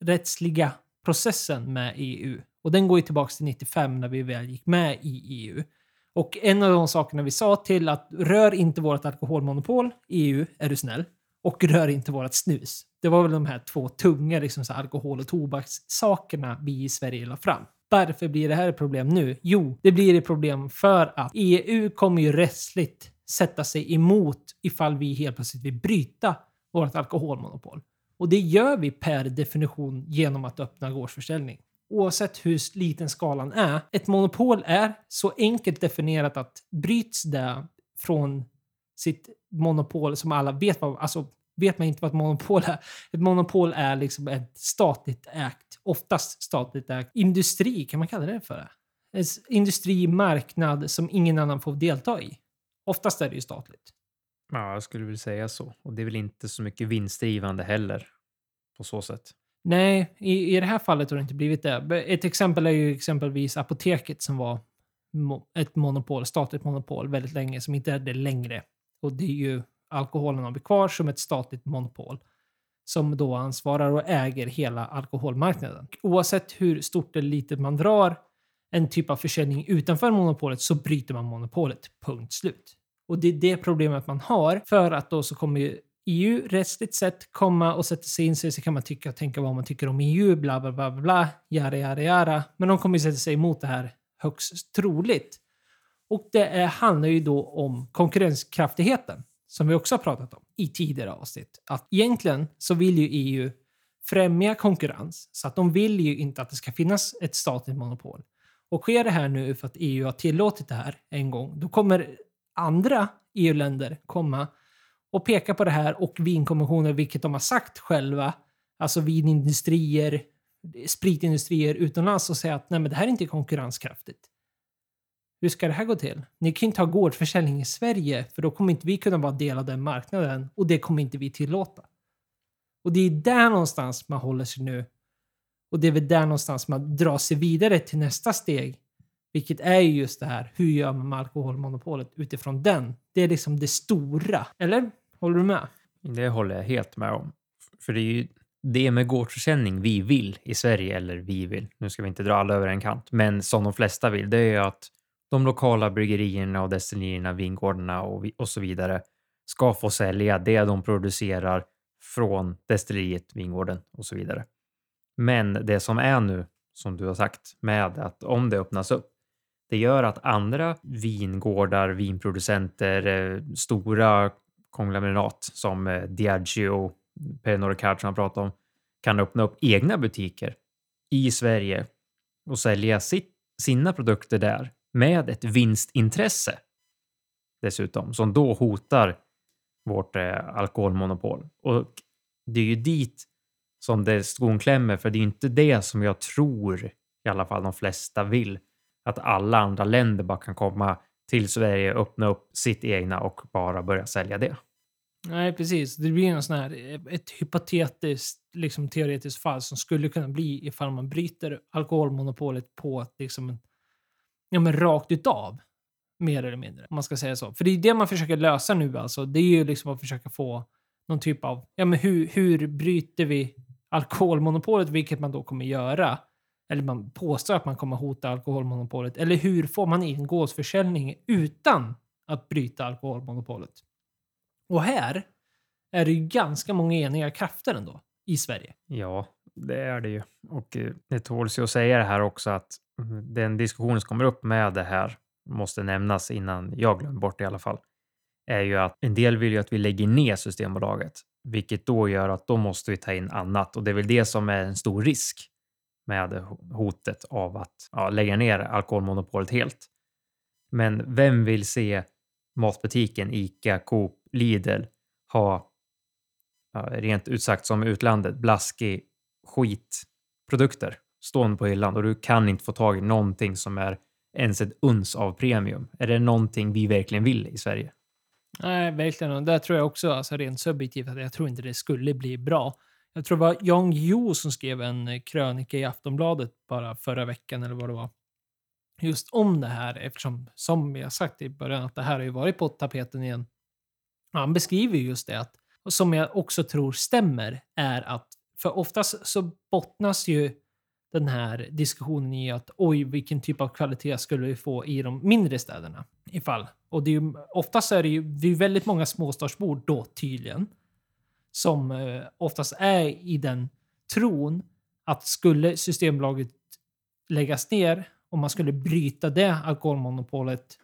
A: rättsliga processen med EU. Och den går ju tillbaka till 95 när vi väl gick med i EU. Och en av de sakerna vi sa till att rör inte vårt alkoholmonopol, EU, är du snäll. Och rör inte vårt snus. Det var väl de här två tunga liksom, så alkohol och tobakssakerna vi i Sverige la fram. Varför blir det här ett problem nu? Jo, det blir ett problem för att EU kommer ju rättsligt sätta sig emot ifall vi helt plötsligt vill bryta vårt alkoholmonopol. Och det gör vi per definition genom att öppna gårdsförsäljning. Oavsett hur liten skalan är. Ett monopol är så enkelt definierat att bryts det från sitt monopol som alla vet vad, alltså vet man inte vad ett monopol är. Ett monopol är liksom ett statligt ägt, oftast statligt ägt industri, kan man kalla det för det? En industrimarknad som ingen annan får delta i. Oftast är det ju statligt.
B: Ja, jag skulle vilja säga så. Och det är väl inte så mycket vinstdrivande heller på så sätt.
A: Nej, i, i det här fallet har det inte blivit det. Ett exempel är ju exempelvis apoteket som var ett monopol, statligt monopol väldigt länge, som inte är det längre. Och det är ju alkoholen har vi kvar som ett statligt monopol som då ansvarar och äger hela alkoholmarknaden. Oavsett hur stort eller litet man drar en typ av försäljning utanför monopolet så bryter man monopolet. Punkt slut. Och det är det problemet man har för att då så kommer ju EU rättsligt sett komma och sätta sig in sig så kan man tycka och tänka vad man tycker om EU, bla bla bla bla, jara jara jara. Men de kommer ju sätta sig emot det här högst troligt. Och det är, handlar ju då om konkurrenskraftigheten som vi också har pratat om i tidigare avsnitt. Att egentligen så vill ju EU främja konkurrens så att de vill ju inte att det ska finnas ett statligt monopol. Och sker det här nu för att EU har tillåtit det här en gång, då kommer andra EU-länder komma och peka på det här och vinkommissioner, vilket de har sagt själva, alltså vinindustrier, spritindustrier utomlands och säga att nej men det här är inte konkurrenskraftigt. Hur ska det här gå till? Ni kan inte ha gårdsförsäljning i Sverige för då kommer inte vi kunna vara del av den marknaden och det kommer inte vi tillåta. Och det är där någonstans man håller sig nu. Och det är väl där någonstans man drar sig vidare till nästa steg Vilket är ju just det här, hur gör man med alkoholmonopolet utifrån den? Det är liksom det stora. Eller? Håller du med?
B: Det håller jag helt med om. För det är ju det med gårdsförsäljning vi vill i Sverige, eller vi vill, nu ska vi inte dra alla över en kant, men som de flesta vill, det är ju att de lokala bryggerierna och destillerierna, vingårdarna och, och så vidare ska få sälja det de producerar från destilleriet, vingården och så vidare. Men det som är nu, som du har sagt, med att om det öppnas upp, det gör att andra vingårdar, vinproducenter, eh, stora konglomerat som eh, Diageo, Pernod Ricard som jag pratade om, kan öppna upp egna butiker i Sverige och sälja sitt, sina produkter där med ett vinstintresse dessutom, som då hotar vårt eh, alkoholmonopol. Och det är ju dit som det skon klämmer, för det är inte det som jag tror i alla fall de flesta vill. Att alla andra länder bara kan komma till Sverige, öppna upp sitt egna och bara börja sälja det.
A: Nej, precis. Det blir en sån här, eh, ett hypotetiskt, liksom teoretiskt fall som skulle kunna bli ifall man bryter alkoholmonopolet på liksom, ja, men rakt utav. Mer eller mindre, om man ska säga så. För det är det man försöker lösa nu alltså. Det är ju liksom att försöka få någon typ av, ja men hur, hur bryter vi alkoholmonopolet, vilket man då kommer göra? Eller man påstår att man kommer hota alkoholmonopolet. Eller hur får man in gårdsförsäljning utan att bryta alkoholmonopolet? Och här är det ju ganska många eniga krafter ändå i Sverige.
B: Ja, det är det ju. Och eh, det tåls ju att säga det här också att den diskussionen som kommer upp med det här måste nämnas innan jag glömmer bort det i alla fall, är ju att en del vill ju att vi lägger ner Systembolaget, vilket då gör att då måste vi ta in annat och det är väl det som är en stor risk med hotet av att ja, lägga ner alkoholmonopolet helt. Men vem vill se matbutiken ICA, Coop, Lidl ha ja, rent ut sagt som utlandet blaskig skitprodukter stående på hyllan och du kan inte få tag i någonting som är ens ett uns av premium. Är det någonting vi verkligen vill i Sverige?
A: Nej, verkligen. Och där tror jag också, alltså rent subjektivt, att jag tror inte det skulle bli bra. Jag tror det var Jan Jo som skrev en eh, krönika i Aftonbladet bara förra veckan eller vad det var. Just om det här eftersom, som jag sagt i början, att det här har ju varit på tapeten igen. Han beskriver just det att, och som jag också tror stämmer, är att för oftast så bottnas ju den här diskussionen i att oj, vilken typ av kvalitet skulle vi få i de mindre städerna? Ifall. Och det är ju, oftast är det ju det är väldigt många småstadsbor då tydligen som eh, oftast är i den tron att skulle Systembolaget läggas ner och man skulle bryta det alkoholmonopolet,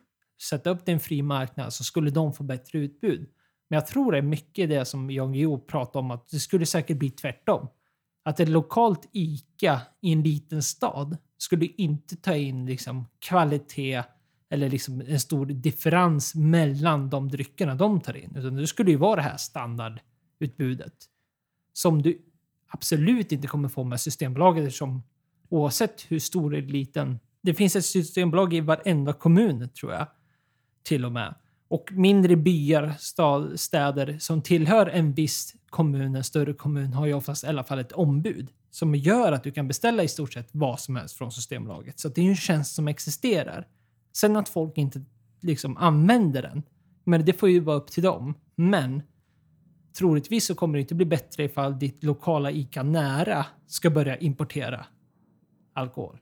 A: sätta upp det i en fri marknad så skulle de få bättre utbud. Men jag tror det är mycket det som Jan Guillou pratar om att det skulle säkert bli tvärtom att ett lokalt ICA i en liten stad skulle inte ta in liksom kvalitet eller liksom en stor differens mellan de dryckerna de tar in. Utan det skulle ju vara det här standardutbudet. Som du absolut inte kommer få med Systembolaget som oavsett hur stor eller liten. Det finns ett systembolag i varenda kommun tror jag. Till och med. Och mindre byar, stad, städer som tillhör en viss kommun, en större kommun, har ju oftast i alla fall ett ombud som gör att du kan beställa i stort sett vad som helst från Systembolaget. Så det är ju en tjänst som existerar. Sen att folk inte liksom använder den, men det får ju vara upp till dem. Men troligtvis så kommer det inte bli bättre ifall ditt lokala ICA nära ska börja importera alkohol.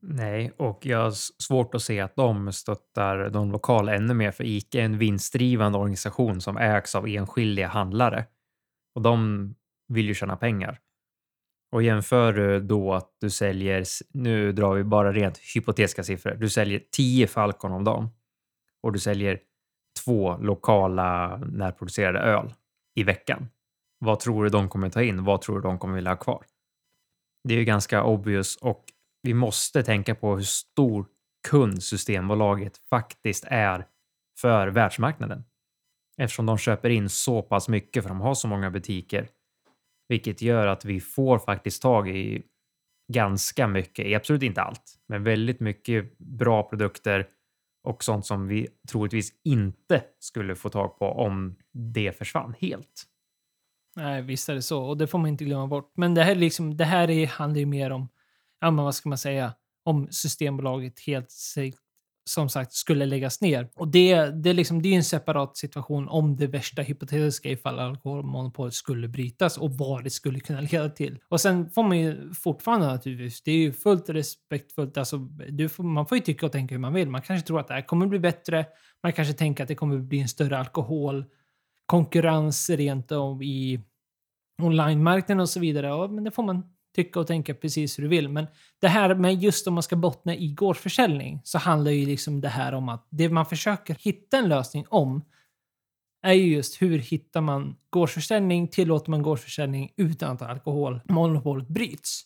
B: Nej, och jag har svårt att se att de stöttar de lokala ännu mer, för ICA är en vinstdrivande organisation som ägs av enskilda handlare och de vill ju tjäna pengar. Och jämför du då att du säljer, nu drar vi bara rent hypotetiska siffror, du säljer 10 Falcon om dagen och du säljer två lokala närproducerade öl i veckan. Vad tror du de kommer ta in? Vad tror du de kommer vilja ha kvar? Det är ju ganska obvious och vi måste tänka på hur stor kund Systembolaget faktiskt är för världsmarknaden. Eftersom de köper in så pass mycket för de har så många butiker. Vilket gör att vi får faktiskt tag i ganska mycket, absolut inte allt, men väldigt mycket bra produkter och sånt som vi troligtvis inte skulle få tag på om det försvann helt.
A: Nej, visst är det så och det får man inte glömma bort. Men det här, liksom, det här är, handlar ju mer om ja, men vad ska man säga, om Systembolaget helt som sagt skulle läggas ner. Och det, det, är liksom, det är ju en separat situation om det värsta hypotetiska ifall alkoholmonopolet skulle brytas och vad det skulle kunna *laughs* leda till. Och sen får man ju fortfarande naturligtvis, det är ju fullt respektfullt, alltså, du får, man får ju tycka och tänka hur man vill. Man kanske tror att det här kommer bli bättre, man kanske tänker att det kommer bli en större alkoholkonkurrens rent om i online-marknaden och så vidare. Ja, men det får man tycka och tänka precis hur du vill. Men det här med just om man ska bottna i gårdsförsäljning så handlar ju liksom det här om att det man försöker hitta en lösning om är ju just hur hittar man gårdsförsäljning, tillåter man gårdsförsäljning utan att alkoholmonopolet bryts?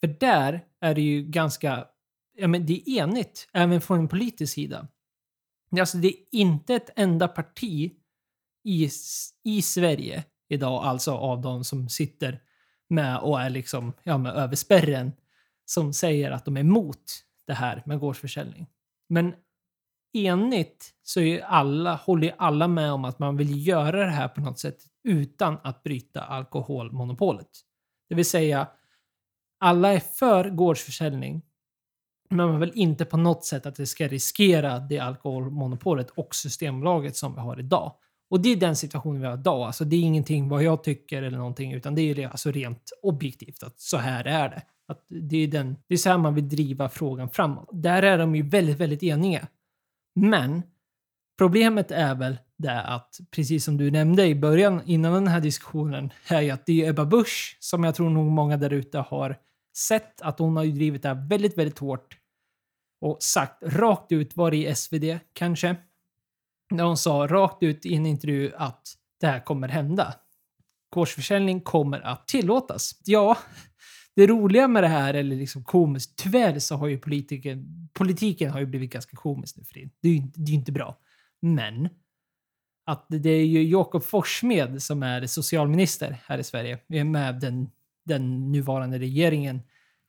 A: För där är det ju ganska, ja men det är enigt, även från en politisk sida. Alltså det är inte ett enda parti i, i Sverige idag, alltså av de som sitter med och är liksom, ja, med över spärren som säger att de är emot det här med gårdsförsäljning. Men enigt så är ju alla, håller ju alla med om att man vill göra det här på något sätt utan att bryta alkoholmonopolet. Det vill säga, alla är för gårdsförsäljning, men man vill inte på något sätt att det ska riskera det alkoholmonopolet och Systembolaget som vi har idag. Och det är den situationen vi har idag. Alltså det är ingenting vad jag tycker eller någonting, utan det är alltså rent objektivt att så här är det. Att det, är den, det är så här man vill driva frågan framåt. Där är de ju väldigt, väldigt eniga. Men problemet är väl det att, precis som du nämnde i början innan den här diskussionen, är ju att det är Ebba Busch som jag tror nog många där ute har sett att hon har ju drivit det här väldigt, väldigt hårt och sagt rakt ut, var i SvD kanske, när hon sa rakt ut i en intervju att det här kommer hända. Gårdsförsäljning kommer att tillåtas. Ja, det roliga med det här, eller liksom komiskt, tyvärr så har ju politiken, politiken har ju blivit ganska komisk nu för det. Det är ju det är inte bra. Men att det är ju Jakob Forssmed som är socialminister här i Sverige med den, den nuvarande regeringen.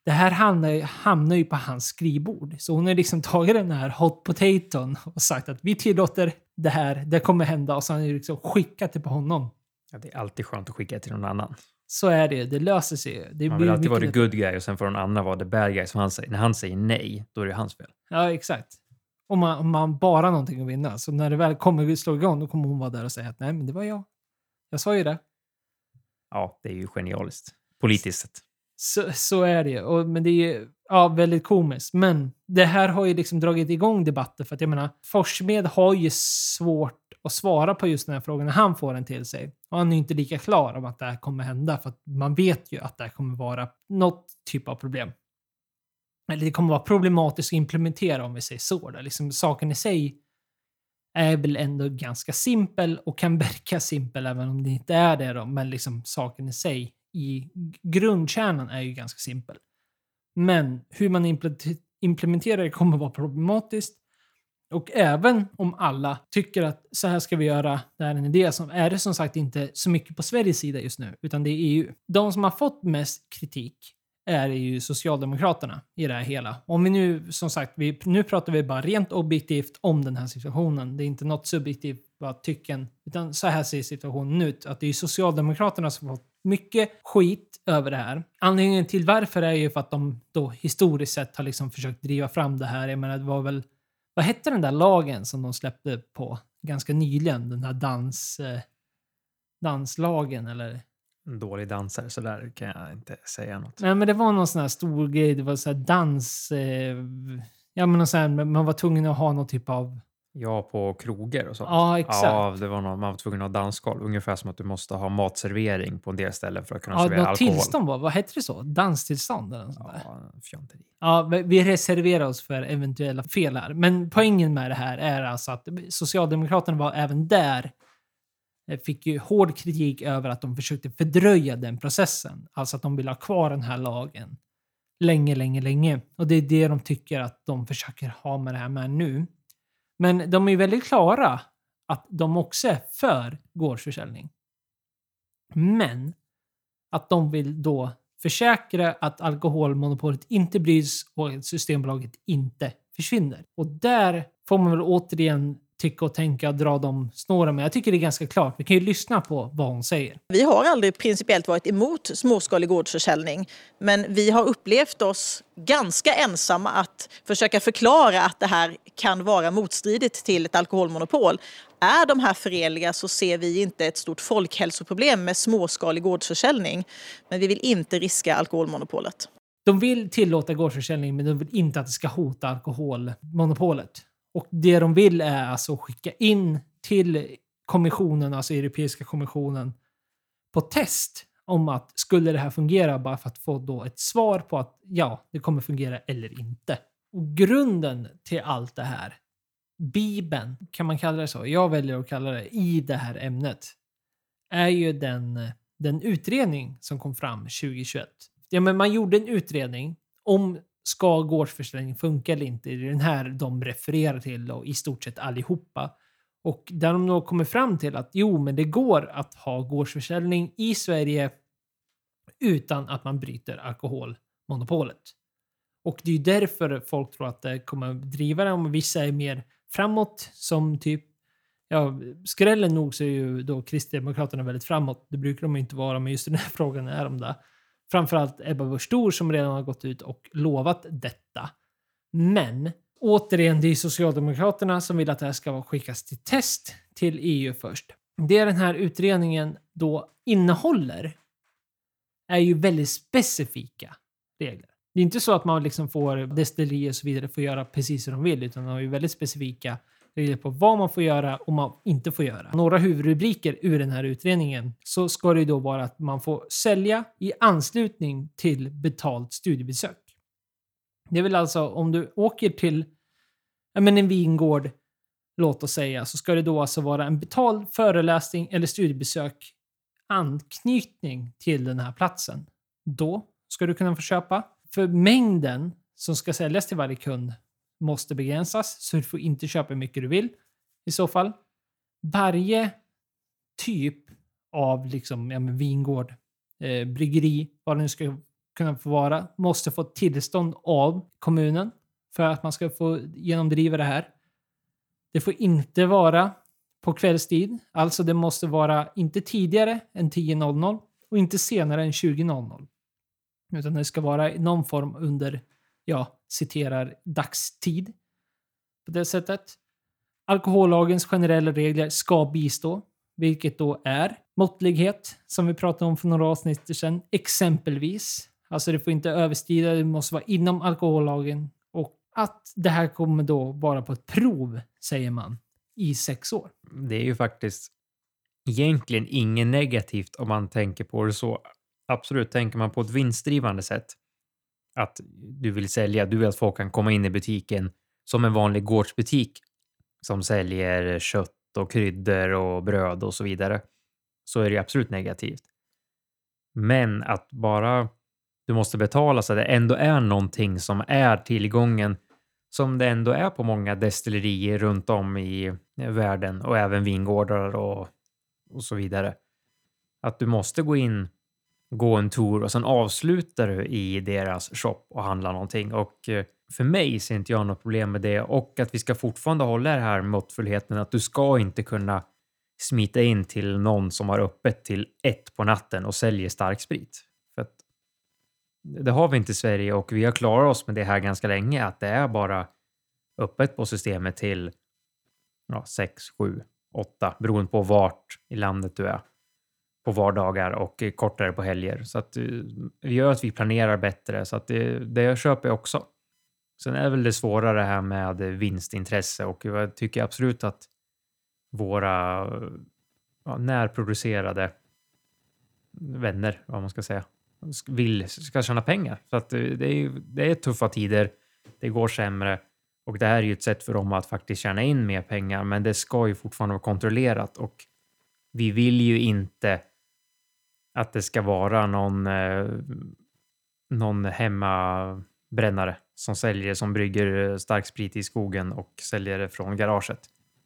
A: Det här hamnar, hamnar ju på hans skrivbord. Så hon har liksom tagit den här hot potaton och sagt att vi tillåter det här, det kommer hända och så han liksom skickat det på honom.
B: Ja, det är alltid skönt att skicka till någon annan.
A: Så är det, det löser sig. Det
B: Man vill alltid vara the good guy och sen får den andra vara the bad guy som han säger. När han säger nej, då är det hans fel.
A: Ja, exakt. Om man, om man bara har någonting att vinna. Så när det väl kommer att slå igång, då kommer hon vara där och säga att nej, men det var jag. Jag sa ju det.
B: Ja, det är ju genialiskt. Politiskt sett.
A: Så, så är det ju. Men det är ju ja, väldigt komiskt. Men det här har ju liksom dragit igång debatter för att jag menar, Forssmed har ju svårt att svara på just den här frågan när han får den till sig. Och han är ju inte lika klar om att det här kommer hända för att man vet ju att det här kommer vara något typ av problem. Eller det kommer vara problematiskt att implementera om vi säger så. Där. Liksom, saken i sig är väl ändå ganska simpel och kan *laughs* verka simpel även om det inte är det. Då. Men liksom saken i sig i grundkärnan är ju ganska simpel. Men hur man implementerar det kommer vara problematiskt. Och även om alla tycker att så här ska vi göra, det här är en idé, så är det som sagt inte så mycket på Sveriges sida just nu, utan det är EU. De som har fått mest kritik är ju Socialdemokraterna i det här hela. Om vi nu, som sagt, vi, nu pratar vi bara rent objektivt om den här situationen. Det är inte något subjektivt, bara tycken, utan så här ser situationen ut. Att det är Socialdemokraterna som har fått mycket skit över det här. Anledningen till varför är ju för att de då historiskt sett har liksom försökt driva fram det här. Jag menar, det var väl, vad hette den där lagen som de släppte på ganska nyligen? Den här dans, eh, danslagen eller?
B: En dålig dansare, så där kan jag inte säga något.
A: Nej, men det var någon sån här stor grej. Det var så här dans... Eh, ja, men någon sån här, man var tvungen att ha någon typ av...
B: Ja, på krogar och sånt.
A: Ja, exakt.
B: Ja, det var någon, man var tvungen att ha dansgolv. Ungefär som att du måste ha matservering på en del ställen för att kunna
A: Ja,
B: servera alkohol.
A: tillstånd var Vad hette det så? Danstillstånd eller något sånt där.
B: Ja.
A: Ja, vi- vi reserverar oss för eventuella fel här. Men poängen med det här är alltså att Socialdemokraterna var även där eh, fick ju hård kritik över att de försökte fördröja den processen. Alltså att de vill ha kvar den här lagen länge, länge, länge. Och det är det de tycker att de försöker ha med det här med nu. Men de är ju väldigt klara att de också är för gårdsförsäljning. Men att de vill då försäkra att alkoholmonopolet inte bryts och att Systembolaget inte försvinner. Och där får man väl återigen tycka och tänka och dra dem snåren. Men jag tycker det är ganska klart. Vi kan ju lyssna på vad hon säger.
C: Vi har aldrig principiellt varit emot småskalig gårdsförsäljning, men vi har upplevt oss ganska ensamma att försöka förklara att det här kan vara motstridigt till ett alkoholmonopol. Är de här förenliga så ser vi inte ett stort folkhälsoproblem med småskalig gårdsförsäljning. Men vi vill inte riska alkoholmonopolet.
A: De vill tillåta gårdsförsäljning, men de vill inte att det ska hota alkoholmonopolet. Och det de vill är alltså skicka in till kommissionen, alltså Europeiska kommissionen, på test om att skulle det här fungera bara för att få då ett svar på att ja, det kommer fungera eller inte. Och grunden till allt det här, Bibeln, kan man kalla det så? Jag väljer att kalla det i det här ämnet, är ju den, den utredning som kom fram 2021. Ja, men man gjorde en utredning om ska gårdsförsäljning funka eller inte? Det är den här de refererar till och i stort sett allihopa. Och där de då kommer fram till att jo, men det går att ha gårdsförsäljning i Sverige utan att man bryter alkoholmonopolet. Och det är ju därför folk tror att det kommer driva det. Om vissa är mer framåt som typ Ja, skrällen nog så är ju då Kristdemokraterna väldigt framåt. Det brukar de inte vara, men just den här *laughs* frågan är de där framförallt Ebba Busch Thor som redan har gått ut och lovat detta. Men återigen, det är Socialdemokraterna som vill att det här ska skickas till test till EU först. Det den här utredningen då innehåller är ju väldigt specifika regler. Det är inte så att man liksom får destillerier och så vidare får göra precis som de vill, utan de har ju väldigt specifika regler på vad man får göra och man inte får göra. Några huvudrubriker ur den här utredningen så ska det då vara att man får sälja i anslutning till betalt studiebesök. Det är väl alltså om du åker till ja, men en vingård, låt oss säga, så ska det då alltså vara en betald föreläsning eller studiebesök anknytning till den här platsen. Då ska du kunna få köpa. För mängden som ska säljas till varje kund måste begränsas, så du får inte köpa hur mycket du vill i så fall. Varje typ av liksom, ja, vingård, eh, bryggeri, vad det nu ska kunna få vara, måste få tillstånd av kommunen för att man ska få genomdriva det här. Det får inte vara på kvällstid, alltså det måste vara inte tidigare än 10.00 och inte senare än 20.00. Utan det ska vara i någon form under ja, citerar dagstid på det sättet. Alkohollagens generella regler ska bistå, vilket då är måttlighet, som vi pratade om för några avsnitt sedan, exempelvis. Alltså det får inte överskrida, det måste vara inom alkohollagen och att det här kommer då vara på ett prov, säger man, i sex år.
B: Det är ju faktiskt egentligen inget negativt om man tänker på det så. Absolut, tänker man på ett vinstdrivande sätt att du vill sälja, du vill att folk kan komma in i butiken som en vanlig gårdsbutik som säljer kött och kryddor och bröd och så vidare, så är det absolut negativt. Men att bara du måste betala så att det ändå är någonting som är tillgången som det ändå är på många destillerier runt om i eh, världen och även vingårdar och, och så vidare. Att du måste gå in gå en tour och sen avslutar du i deras shop och handlar någonting. Och eh, för mig ser inte jag något problem med det och att vi ska fortfarande hålla det här måttfullheten att du ska inte kunna smita in till någon som har öppet till ett på natten och säljer starksprit. För att det har vi inte i Sverige och vi har klarat oss med det här ganska länge att det är bara öppet på systemet till ja, 6, 7, 8 beroende på vart i landet du är på vardagar och kortare på helger. Så att eh, det gör att vi planerar bättre. Så att det, det köper jag också. Sen är väl det svårare här med vinstintresse och jag tycker absolut att våra ja, närproducerade vänner, vad man ska säga, vill, ska tjäna pengar. Så att eh, det är, det är tuffa tider, det går sämre och det här är ju ett sätt för dem att faktiskt tjäna in mer pengar, men det ska ju fortfarande vara kontrollerat och vi vill ju inte att det ska vara någon, eh, någon hemmabrännare som säljer, som brygger eh, starksprit i skogen och säljer det från garaget.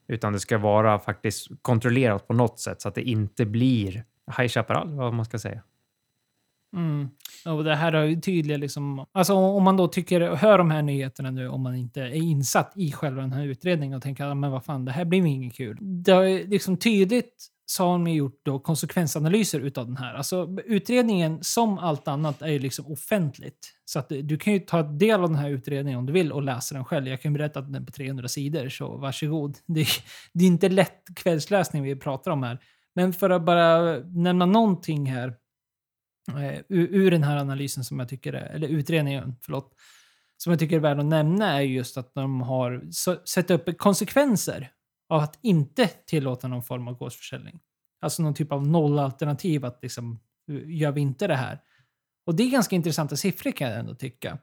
B: Utan det ska vara faktiskt kontrollerat på något sätt så att det inte blir High Chaparral, vad man ska säga.
A: Mm. Och det här har ju tydliga liksom... Alltså om man då tycker, hör de här nyheterna nu, om man inte är insatt i själva den här utredningen och tänker, ah, men vad fan, det här blir ju inget kul. Det har liksom tydligt så har de gjort då konsekvensanalyser utav den här. Alltså utredningen, som allt annat, är ju liksom offentligt. Så att eh, du kan ju ta del av den här utredningen om du vill och läsa den själv. Jag kan berätta att den är på 300 sidor, så varsågod. *laughs* Det, är, det är inte lätt kvällsläsning vi pratar om här. Men för att bara nämna någonting här eh, ur, ur den här analysen som jag tycker är, eller utredningen, förlåt, som jag tycker är värd att nämna är just att de har sett upp konsekvenser av att inte tillåta någon form av gårdsförsäljning. Alltså någon typ av nollalternativ att liksom, eh, gör vi inte det här? Och det är ganska intressanta siffror kan jag ändå tycka.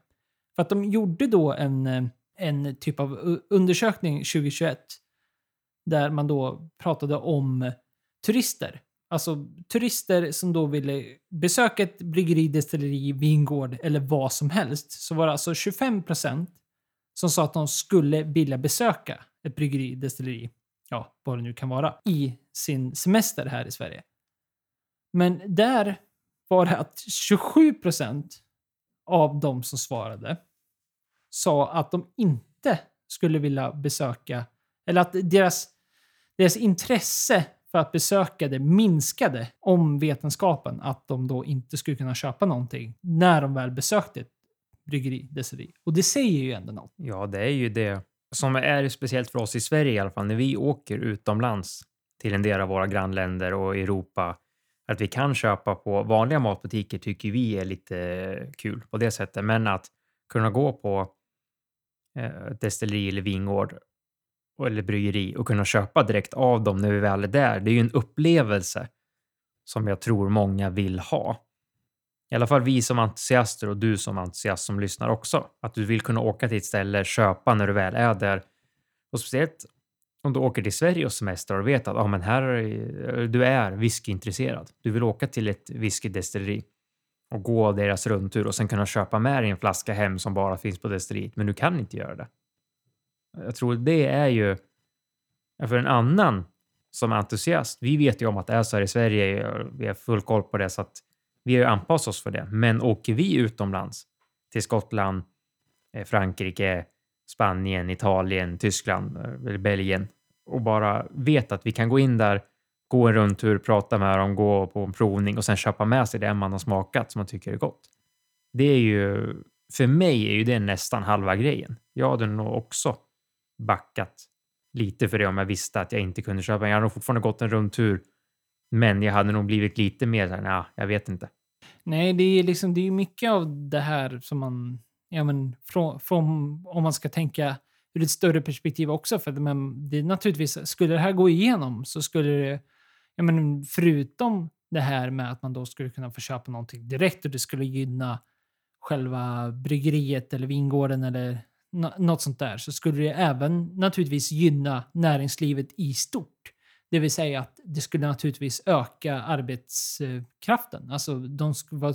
A: För att de gjorde då en, eh, en typ av undersökning 2021 där man då pratade om turister. Alltså turister som då ville besöka ett bryggeri, destilleri, vingård eller vad som helst. Så var det alltså 25 procent som sa att de skulle vilja besöka ett bryggeri, destilleri, ja, vad det nu kan vara, i sin semester här i Sverige. Men där var det att 27 procent av de som svarade sa att de inte skulle vilja besöka, eller att deras, deras intresse för att besöka det minskade om vetenskapen att de då inte skulle kunna köpa någonting när de väl besökte ett bryggeri, destilleri. Och det säger ju ändå något.
B: Ja, det är ju det som är speciellt för oss i Sverige i alla fall, när vi åker utomlands till en del av våra grannländer och Europa, att vi kan köpa på vanliga matbutiker tycker vi är lite kul på det sättet. Men att kunna gå på eh, ett destilleri eller vingård eller bryggeri och kunna köpa direkt av dem när vi väl är där, det är ju en upplevelse som jag tror många vill ha. I alla fall vi som entusiaster och du som entusiast som lyssnar också. Att du vill kunna åka till ett ställe, köpa när du väl är där. Och speciellt om du åker till Sverige och semestrar och vet att ah, men här är, eh, du är whiskyintresserad. Du vill åka till ett whiskydestilleri och gå deras rundtur och sen kunna köpa med dig en flaska hem som bara finns på destilleriet, men du kan inte göra det. Jag tror det är ju för en annan som entusiast. Vi vet ju om att det är så här i Sverige. Vi har full koll på det så att vi har ju anpassat oss för det. Men åker vi utomlands till Skottland, eh, Frankrike, Spanien, Italien, Tyskland eh, eller Belgien och bara vet att vi kan gå in där, gå en rundtur, prata med dem, gå på en provning och sen köpa med sig det man har smakat som man tycker är gott. Det är ju, för mig är ju det nästan halva grejen. Jag hade nog också backat lite för det om jag visste att jag inte kunde köpa. Jag hade nog fortfarande gått en rundtur men jag hade nog blivit lite mer såhär, nah, jag vet inte.
A: Nej, det är liksom, det är mycket av det här som man, ja men, från, från, om man ska tänka ur ett större perspektiv också. För men, det är naturligtvis, skulle det här gå igenom så skulle det, ja men, förutom det här med att man då skulle kunna få köpa någonting direkt och det skulle gynna själva bryggeriet eller vingården eller något sånt där, så skulle det även naturligtvis gynna näringslivet i stort. Det vill säga att det skulle naturligtvis öka arbetskraften. Alltså de vara,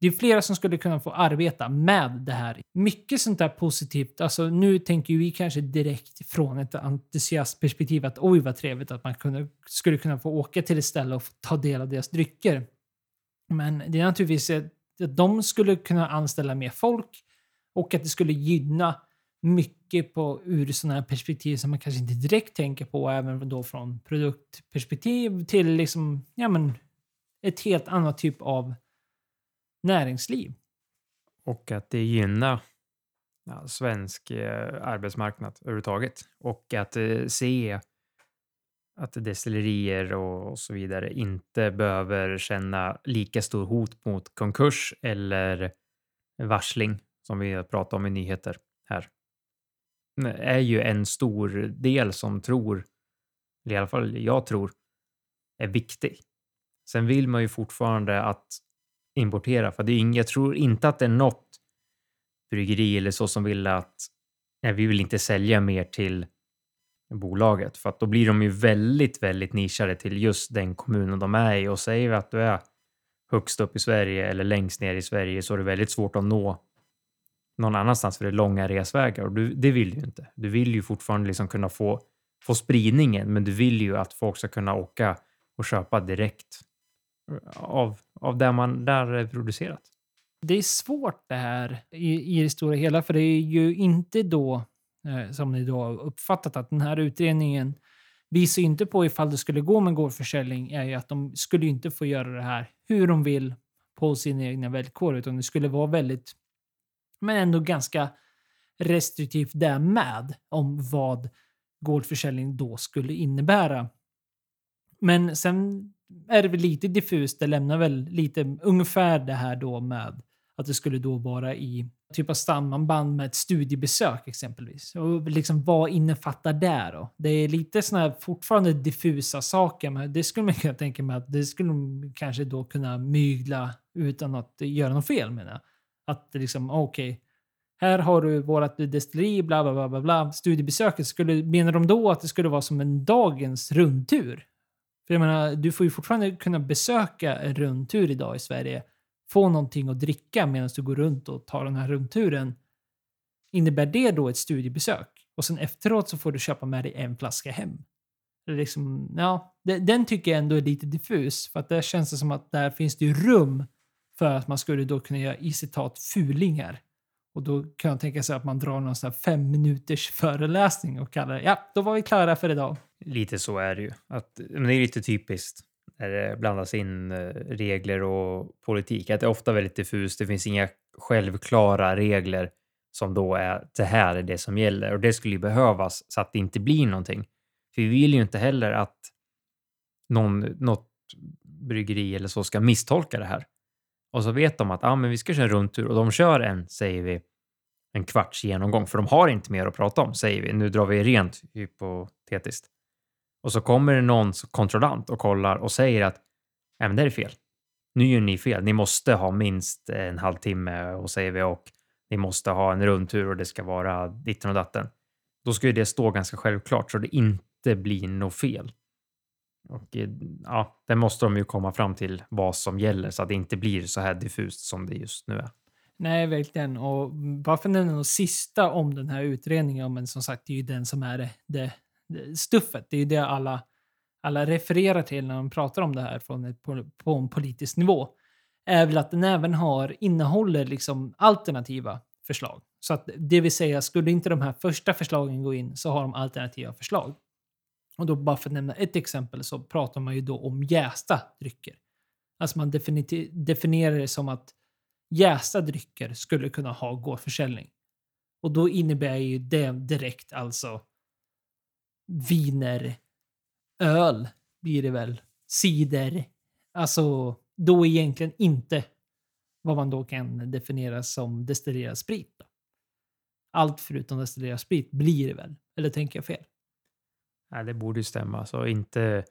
A: det är flera som skulle kunna få arbeta med det här. Mycket sånt där positivt. Alltså nu tänker vi kanske direkt från ett entusiastperspektiv att oj vad trevligt att man kunde, skulle kunna få åka till ett ställe och ta del av deras drycker. Men det är naturligtvis att de skulle kunna anställa mer folk och att det skulle gynna mycket på, ur sådana här perspektiv som man kanske inte direkt tänker på, även då från produktperspektiv till liksom, ja men, ett helt annat typ av näringsliv.
B: Och att det gynnar ja, svensk eh, arbetsmarknad överhuvudtaget. Och att eh, se att destillerier och, och så vidare inte behöver känna lika stor hot mot konkurs eller varsling som vi pratar om i nyheter här är ju en stor del som tror, eller i alla fall jag tror, är viktig. Sen vill man ju fortfarande att importera, för det är inget, jag tror inte att det är något bryggeri eller så som vill att nej, vi vill inte sälja mer till bolaget för att då blir de ju väldigt, väldigt nischade till just den kommunen de är i och säger vi att du är högst upp i Sverige eller längst ner i Sverige så är det väldigt svårt att nå någon annanstans för det är långa resvägar och du, det vill du inte. Du vill ju fortfarande liksom kunna få, få spridningen, men du vill ju att folk ska kunna åka och köpa direkt eh, av, av det man där är producerat.
A: Det är svårt det här i, i det stora hela, för det är ju inte då eh, som ni då har uppfattat att den här utredningen visar inte på ifall det skulle gå med gårdsförsäljning är ju att de skulle inte få göra det här hur de vill på sina egna villkor, utan det skulle vara väldigt, men ändå ganska restriktivt där med om vad gårdsförsäljning då skulle innebära. Men sen är det väl lite diffust. Det lämnar väl lite ungefär det här då med att det skulle då vara i typ av sammanband med ett studiebesök exempelvis. Och liksom vad innefattar det då? Det är lite sådana här fortfarande diffusa saker, men det skulle man kunna tänka mig att det skulle de kanske då kunna mygla utan att göra något fel menar jag. Att liksom, ah, okej, okay, här har du vårt destilleri, bla bla bla bla bla. Studiebesöket, skulle, menar de då att det skulle vara som en dagens rundtur? För jag menar, du får ju fortfarande kunna besöka en rundtur idag i Sverige, få någonting att dricka medan du går runt och tar den här rundturen. Innebär det då ett studiebesök? Och sen efteråt så får du köpa med dig en flaska hem. Liksom, ja, den tycker jag ändå är lite diffus, för att där känns det som att där finns det ju rum för att man skulle då kunna göra i citat fulingar. Och då kan jag tänka sig att man drar någon sån här fem minuters föreläsning och kallar det ja, då var vi klara för idag.
B: Lite så är det ju. Att, men det är lite typiskt när det blandas in eh, regler och politik. Att det är ofta väldigt diffust. Det finns inga självklara regler som då är det här är det som gäller och det skulle ju behövas så att det inte blir någonting. För vi vill ju inte heller att någon, något bryggeri eller så ska misstolka det här. Och så vet de att ah, men vi ska köra en rundtur och de kör en, säger vi, en kvarts genomgång, för de har inte mer att prata om, säger vi. Nu drar vi rent hypotetiskt. Och så kommer det någon kontrollant och kollar och säger att Nej, men det är fel. Nu gör ni fel. Ni måste ha minst en halvtimme och säger vi och ni måste ha en rundtur och det ska vara ditten och datten. Då ska ju det stå ganska självklart så det inte blir något fel. Och eh, ja, det måste de ju komma fram till vad som gäller så att det inte blir så här diffust som det just nu är.
A: Nej, verkligen. Och bara för att nämna något sista om den här utredningen, men som sagt, det är ju den som är det, det, det stuffet. Det är ju det alla, alla refererar till när de pratar om det här från ett, på, på en politisk nivå. Är väl att den även har, innehåller liksom alternativa förslag. Så att det vill säga, skulle inte de här första förslagen gå in så har de alternativa förslag. Och då bara för att nämna ett exempel så pratar man ju då om jästa drycker. Alltså man definierar det som att jästa drycker skulle kunna ha gårdsförsäljning. Och då innebär ju det direkt alltså viner, öl blir det väl, cider. Alltså då egentligen inte vad man då kan definiera som destillerad sprit. Då. Allt förutom destillerad sprit blir det väl? Eller tänker jag fel?
B: Nej, det borde ju stämma. Så inte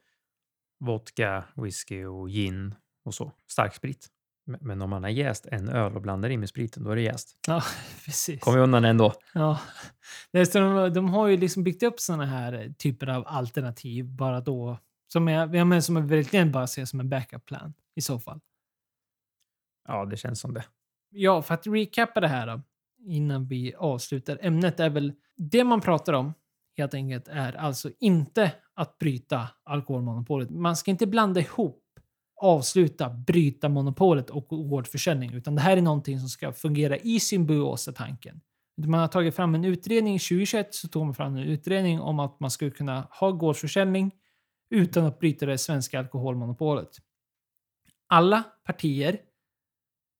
B: vodka, whisky och gin och så. Starksprit. Men om man har jäst en öl och blandar in med spriten, då är det jäst.
A: Ja, *laughs* precis.
B: Kommer undan ändå.
A: Ja. De, de har ju liksom byggt upp sådana här typer av alternativ bara då. Som jag menar, som jag verkligen bara ser som en backup plan i så fall.
B: Ja, det känns som det.
A: Ja, för att recappa det här då, innan vi avslutar. Ämnet är väl det man pratar om helt enkelt är alltså inte att bryta alkoholmonopolet. Man ska inte blanda ihop avsluta, bryta monopolet och gårdsförsäljning, utan det här är någonting som ska fungera i symbios, är tanken. Man har tagit fram en utredning, 2021 så tog man fram en utredning om att man skulle kunna ha gårdsförsäljning utan att bryta det svenska alkoholmonopolet. Alla partier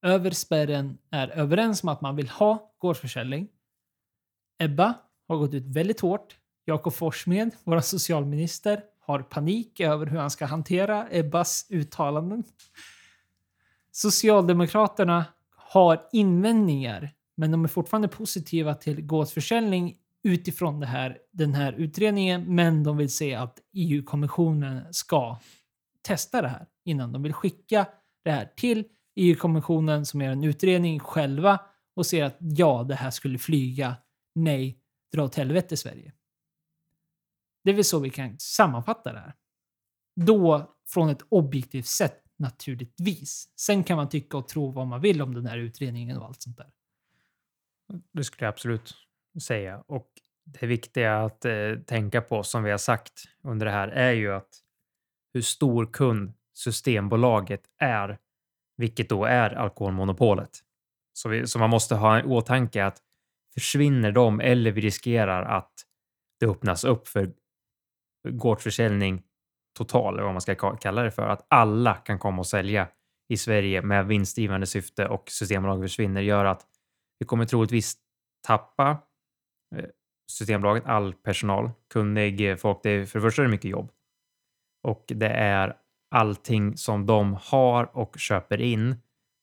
A: över spärren är överens om att man vill ha gårdsförsäljning. Ebba har gått ut väldigt hårt Jakob Forssmed, vår socialminister, har panik över hur han ska hantera Ebbas uttalanden. Socialdemokraterna har invändningar, men de är fortfarande positiva till gårdsförsäljning utifrån det här, den här utredningen, men de vill se att EU-kommissionen ska testa det här innan. De vill skicka det här till EU-kommissionen som gör en utredning själva och ser att ja, det här skulle flyga. Nej, dra åt helvete Sverige. Det är väl så vi kan sammanfatta det här. Då från ett objektivt sätt naturligtvis. Sen kan man tycka och tro vad man vill om den här utredningen och allt sånt där.
B: Det skulle jag absolut säga. Och det viktiga att eh, tänka på, som vi har sagt under det här, är ju att hur stor kund Systembolaget är, vilket då är alkoholmonopolet. Så, vi, så man måste ha i åtanke att försvinner de eller vi riskerar att det öppnas upp för gårdsförsäljning total, eller vad man ska kalla det för, att alla kan komma och sälja i Sverige med vinstdrivande syfte och Systembolaget försvinner gör att vi kommer troligtvis tappa eh, Systembolaget, all personal, kunnig folk. Det är, för det första är det mycket jobb och det är allting som de har och köper in,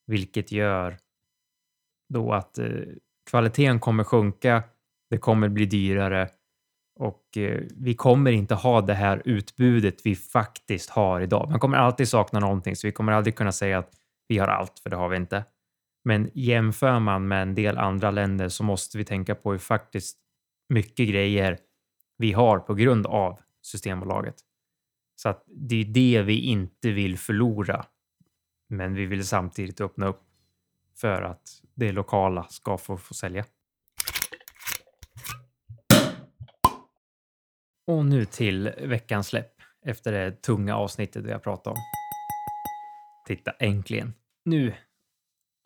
B: vilket gör då att eh, kvaliteten kommer sjunka. Det kommer bli dyrare och eh, vi kommer inte ha det här utbudet vi faktiskt har idag. Man kommer alltid sakna någonting, så vi kommer aldrig kunna säga att vi har allt, för det har vi inte. Men jämför man med en del andra länder så måste vi tänka på hur faktiskt mycket grejer vi har på grund av Systembolaget. Så att det är det vi inte vill förlora. Men vi vill samtidigt öppna upp för att det lokala ska få, få sälja. Och nu till veckans släpp efter det tunga avsnittet vi har pratat om. Titta, äntligen. Nu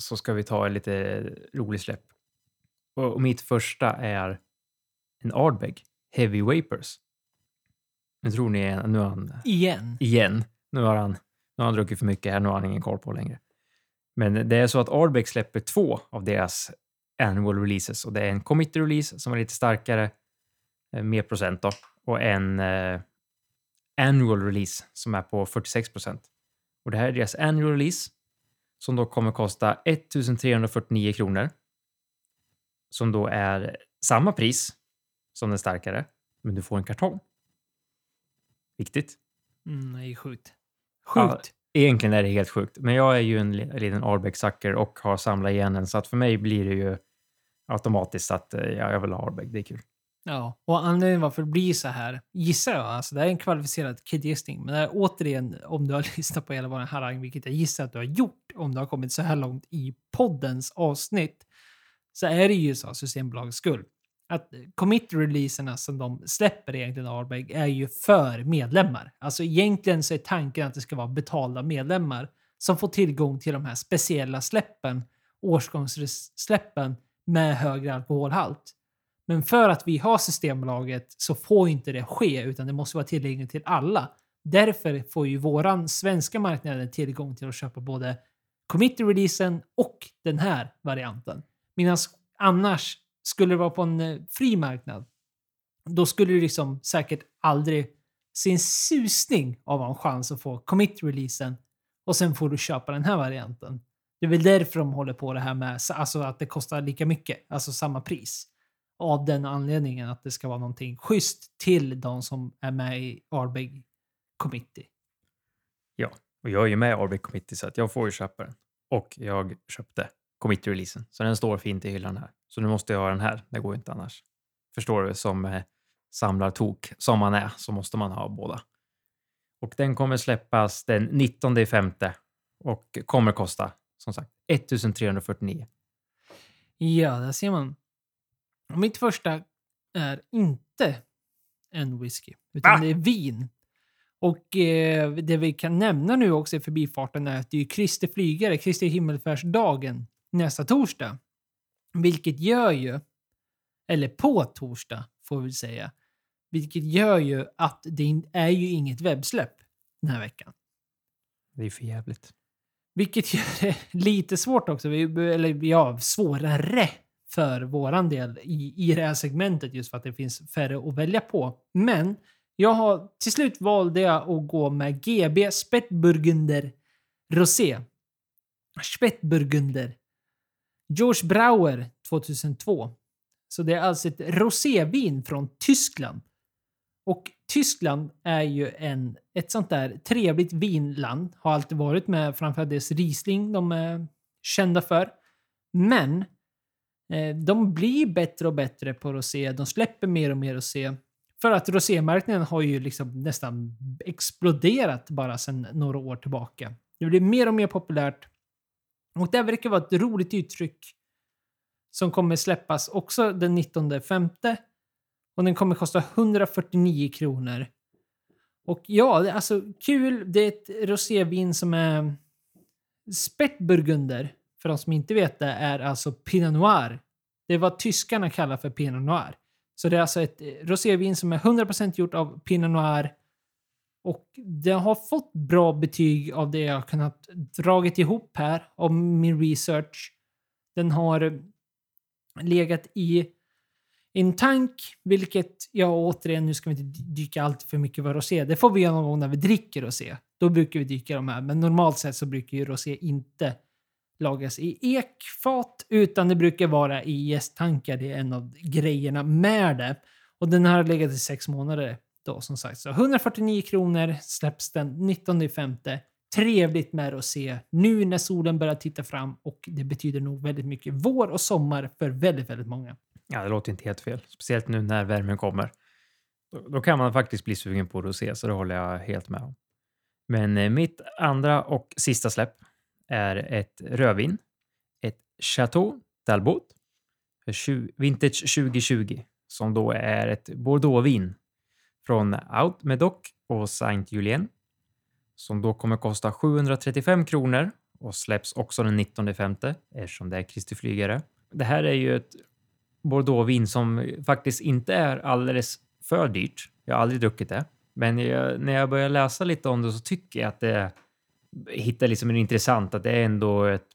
B: så ska vi ta en lite rolig släpp. Och mitt första är en Ardbeg Heavy Vapors. Nu tror ni nu har han
A: Igen.
B: igen. Nu har han, nu har han druckit för mycket här, nu har han ingen koll på längre. Men det är så att Ardbeg släpper två av deras annual releases och det är en committee release som är lite starkare, eh, mer procent då, och en eh, annual release som är på 46 procent. Och det här är deras annual release som då kommer kosta 1349 kronor. Som då är samma pris som den starkare, men du får en kartong. Viktigt.
A: Mm, det är sjukt.
B: Ja,
A: Sjukt.
B: Egentligen är det helt sjukt, men jag är ju en li- liten Ardbeg-sucker och har samlat igen den, så att för mig blir det ju automatiskt att eh, ja, jag vill ha Ardbeg. Det är kul.
A: Ja, och anledningen varför det blir så här, gissar jag, alltså det här är en kvalificerad killgissning, men det är återigen, om du har *laughs* lyssnat på hela vår harang, vilket jag gissar att du har gjort om du har kommit så här långt i poddens avsnitt, så är det ju så, Systembolagets skull, att commit-releaserna som de släpper egentligen Arbeg, är ju för medlemmar. Alltså egentligen så är tanken att det ska vara betalda medlemmar som får tillgång till de här speciella släppen, årsgångssläppen med högre alkoholhalt. Men för att vi har Systembolaget så får inte det ske, utan det måste vara tillgängligt till alla. Därför får ju våran svenska marknaden tillgång till att köpa både committee-releasen och den här varianten. Medan annars, skulle det vara på en eh, fri marknad, då skulle du liksom säkert aldrig se en susning av en chans att få commit-releasen och sen får du köpa den här varianten. Det är väl därför de håller på det här med alltså att det kostar lika mycket, alltså samma pris av den anledningen att det ska vara någonting schysst till de som är med i Ardbeg Committee.
B: Och jag är ju med i Ardbeg Committee, så att jag får ju köpa den. Och jag köpte committee-releasen, så den står fint i hyllan här. Så nu måste jag ha den här. Det går ju inte annars. Förstår du? Som eh, samlartok som man är så måste man ha båda. Och den kommer släppas den 19 femte och kommer kosta som sagt 1349.
A: Ja, där ser man. Och mitt första är inte en whisky, utan
B: Va?
A: det är vin. Och eh, det vi kan nämna nu också i förbifarten är att det är Kristi flygare, Kristi himmelfärdsdagen nästa torsdag. Vilket gör ju, eller på torsdag får vi säga, vilket gör ju att det är ju inget webbsläpp den här veckan.
B: Det är för jävligt.
A: Vilket gör det *laughs* lite svårt också, Vi- eller ja, svårare för våran del i, i det här segmentet just för att det finns färre att välja på. Men jag har till slut valde jag att gå med GB Spättburgunder Rosé. Spättburgunder. George Brauer 2002. Så det är alltså ett rosévin från Tyskland. Och Tyskland är ju en, ett sånt där trevligt vinland. Har alltid varit med framförallt deras Riesling de är kända för. Men Eh, de blir bättre och bättre på rosé. De släpper mer och mer rosé. För att rosémarknaden har ju liksom nästan exploderat bara sedan några år tillbaka. Det blir mer och mer populärt. Och det verkar vara ett roligt uttryck som kommer släppas också den 19 femte. Och den kommer kosta 149 kronor. Och ja, det är alltså kul. Det är ett rosévin som är Spättburgunder, för de som inte vet det, är alltså Pinot Noir. Det är vad tyskarna kallar för Pinot Noir. Så det är alltså ett eh, rosévin som är 100% gjort av Pinot Noir. Och det har fått bra betyg av det jag har kunnat dragit ihop här, av min research. Den har legat i en tank, vilket, jag återigen, nu ska vi inte dyka allt för mycket vad rosé. Det får vi göra någon gång när vi dricker rosé. Då brukar vi dyka de här, men normalt sett så brukar ju rosé inte lagras i ekfat, utan det brukar vara i jästtankar. Det är en av grejerna med det. Och den har legat i sex månader då som sagt. Så 149 kronor släpps den 19 femte. Trevligt med rosé nu när solen börjar titta fram och det betyder nog väldigt mycket vår och sommar för väldigt, väldigt många.
B: Ja, det låter inte helt fel. Speciellt nu när värmen kommer. Då, då kan man faktiskt bli sugen på rosé, så det håller jag helt med om. Men eh, mitt andra och sista släpp är ett rödvin. Ett Chateau d'Albot. Vintage 2020. Som då är ett Bordeauxvin från Out Medoc och Saint Julien. Som då kommer kosta 735 kronor och släpps också den 19 femte eftersom det är Kristi flygare. Det här är ju ett Bordeauxvin som faktiskt inte är alldeles för dyrt. Jag har aldrig druckit det, men jag, när jag börjar läsa lite om det så tycker jag att det hittar liksom en intressant att det är ändå ett,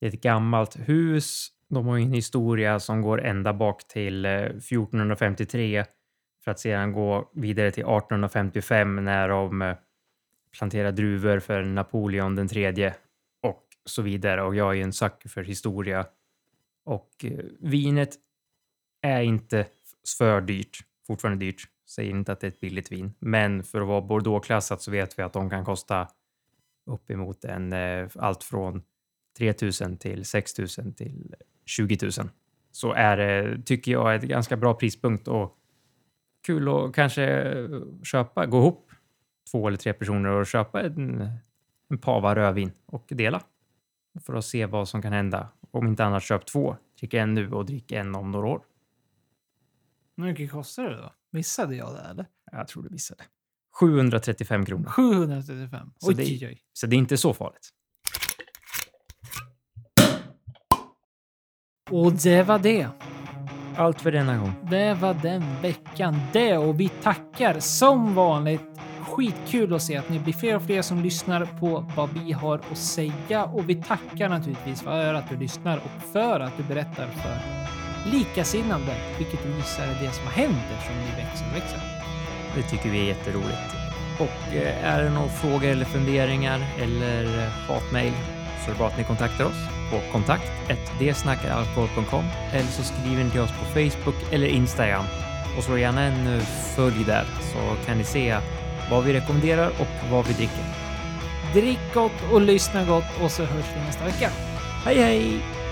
B: ett gammalt hus. De har en historia som går ända bak till eh, 1453 för att sedan gå vidare till 1855 när de eh, planterar druvor för Napoleon den tredje och så vidare. Och jag är en sucker för historia. Och eh, vinet är inte för dyrt. Fortfarande dyrt. Säger inte att det är ett billigt vin. Men för att vara Bordeaux-klassat så vet vi att de kan kosta uppemot en, eh, allt från 3000 till 6000 till 20 000. Så är det, tycker jag, ett ganska bra prispunkt och kul att kanske köpa, gå ihop två eller tre personer och köpa en, en pava rödvin och dela för att se vad som kan hända. Om inte annat, köp två. Drick en nu och drick en om några år.
A: Hur mycket kostar det då? Missade jag det eller?
B: Jag tror du missade. 735 kronor.
A: 735?
B: Så
A: Oj,
B: det-
A: oj, oj.
B: Så det är inte så farligt.
A: Och det var det.
B: Allt för denna gång.
A: Det var den veckan det och vi tackar som vanligt. Skitkul att se att ni blir fler och fler som lyssnar på vad vi har att säga och vi tackar naturligtvis för att du lyssnar och för att du berättar för likasinnande, vilket vi gissar är det som har hänt eftersom ni växer och växer.
B: Det tycker vi är jätteroligt. Och eh, är det några frågor eller funderingar eller eh, hatmejl så är det bara att ni kontaktar oss på kontakt dsnackaralkohol.com eller så skriver ni till oss på Facebook eller Instagram och slå gärna en eh, följ där så kan ni se vad vi rekommenderar och vad vi dricker.
A: Drick gott och lyssna gott och så hörs vi nästa vecka.
B: Hej hej!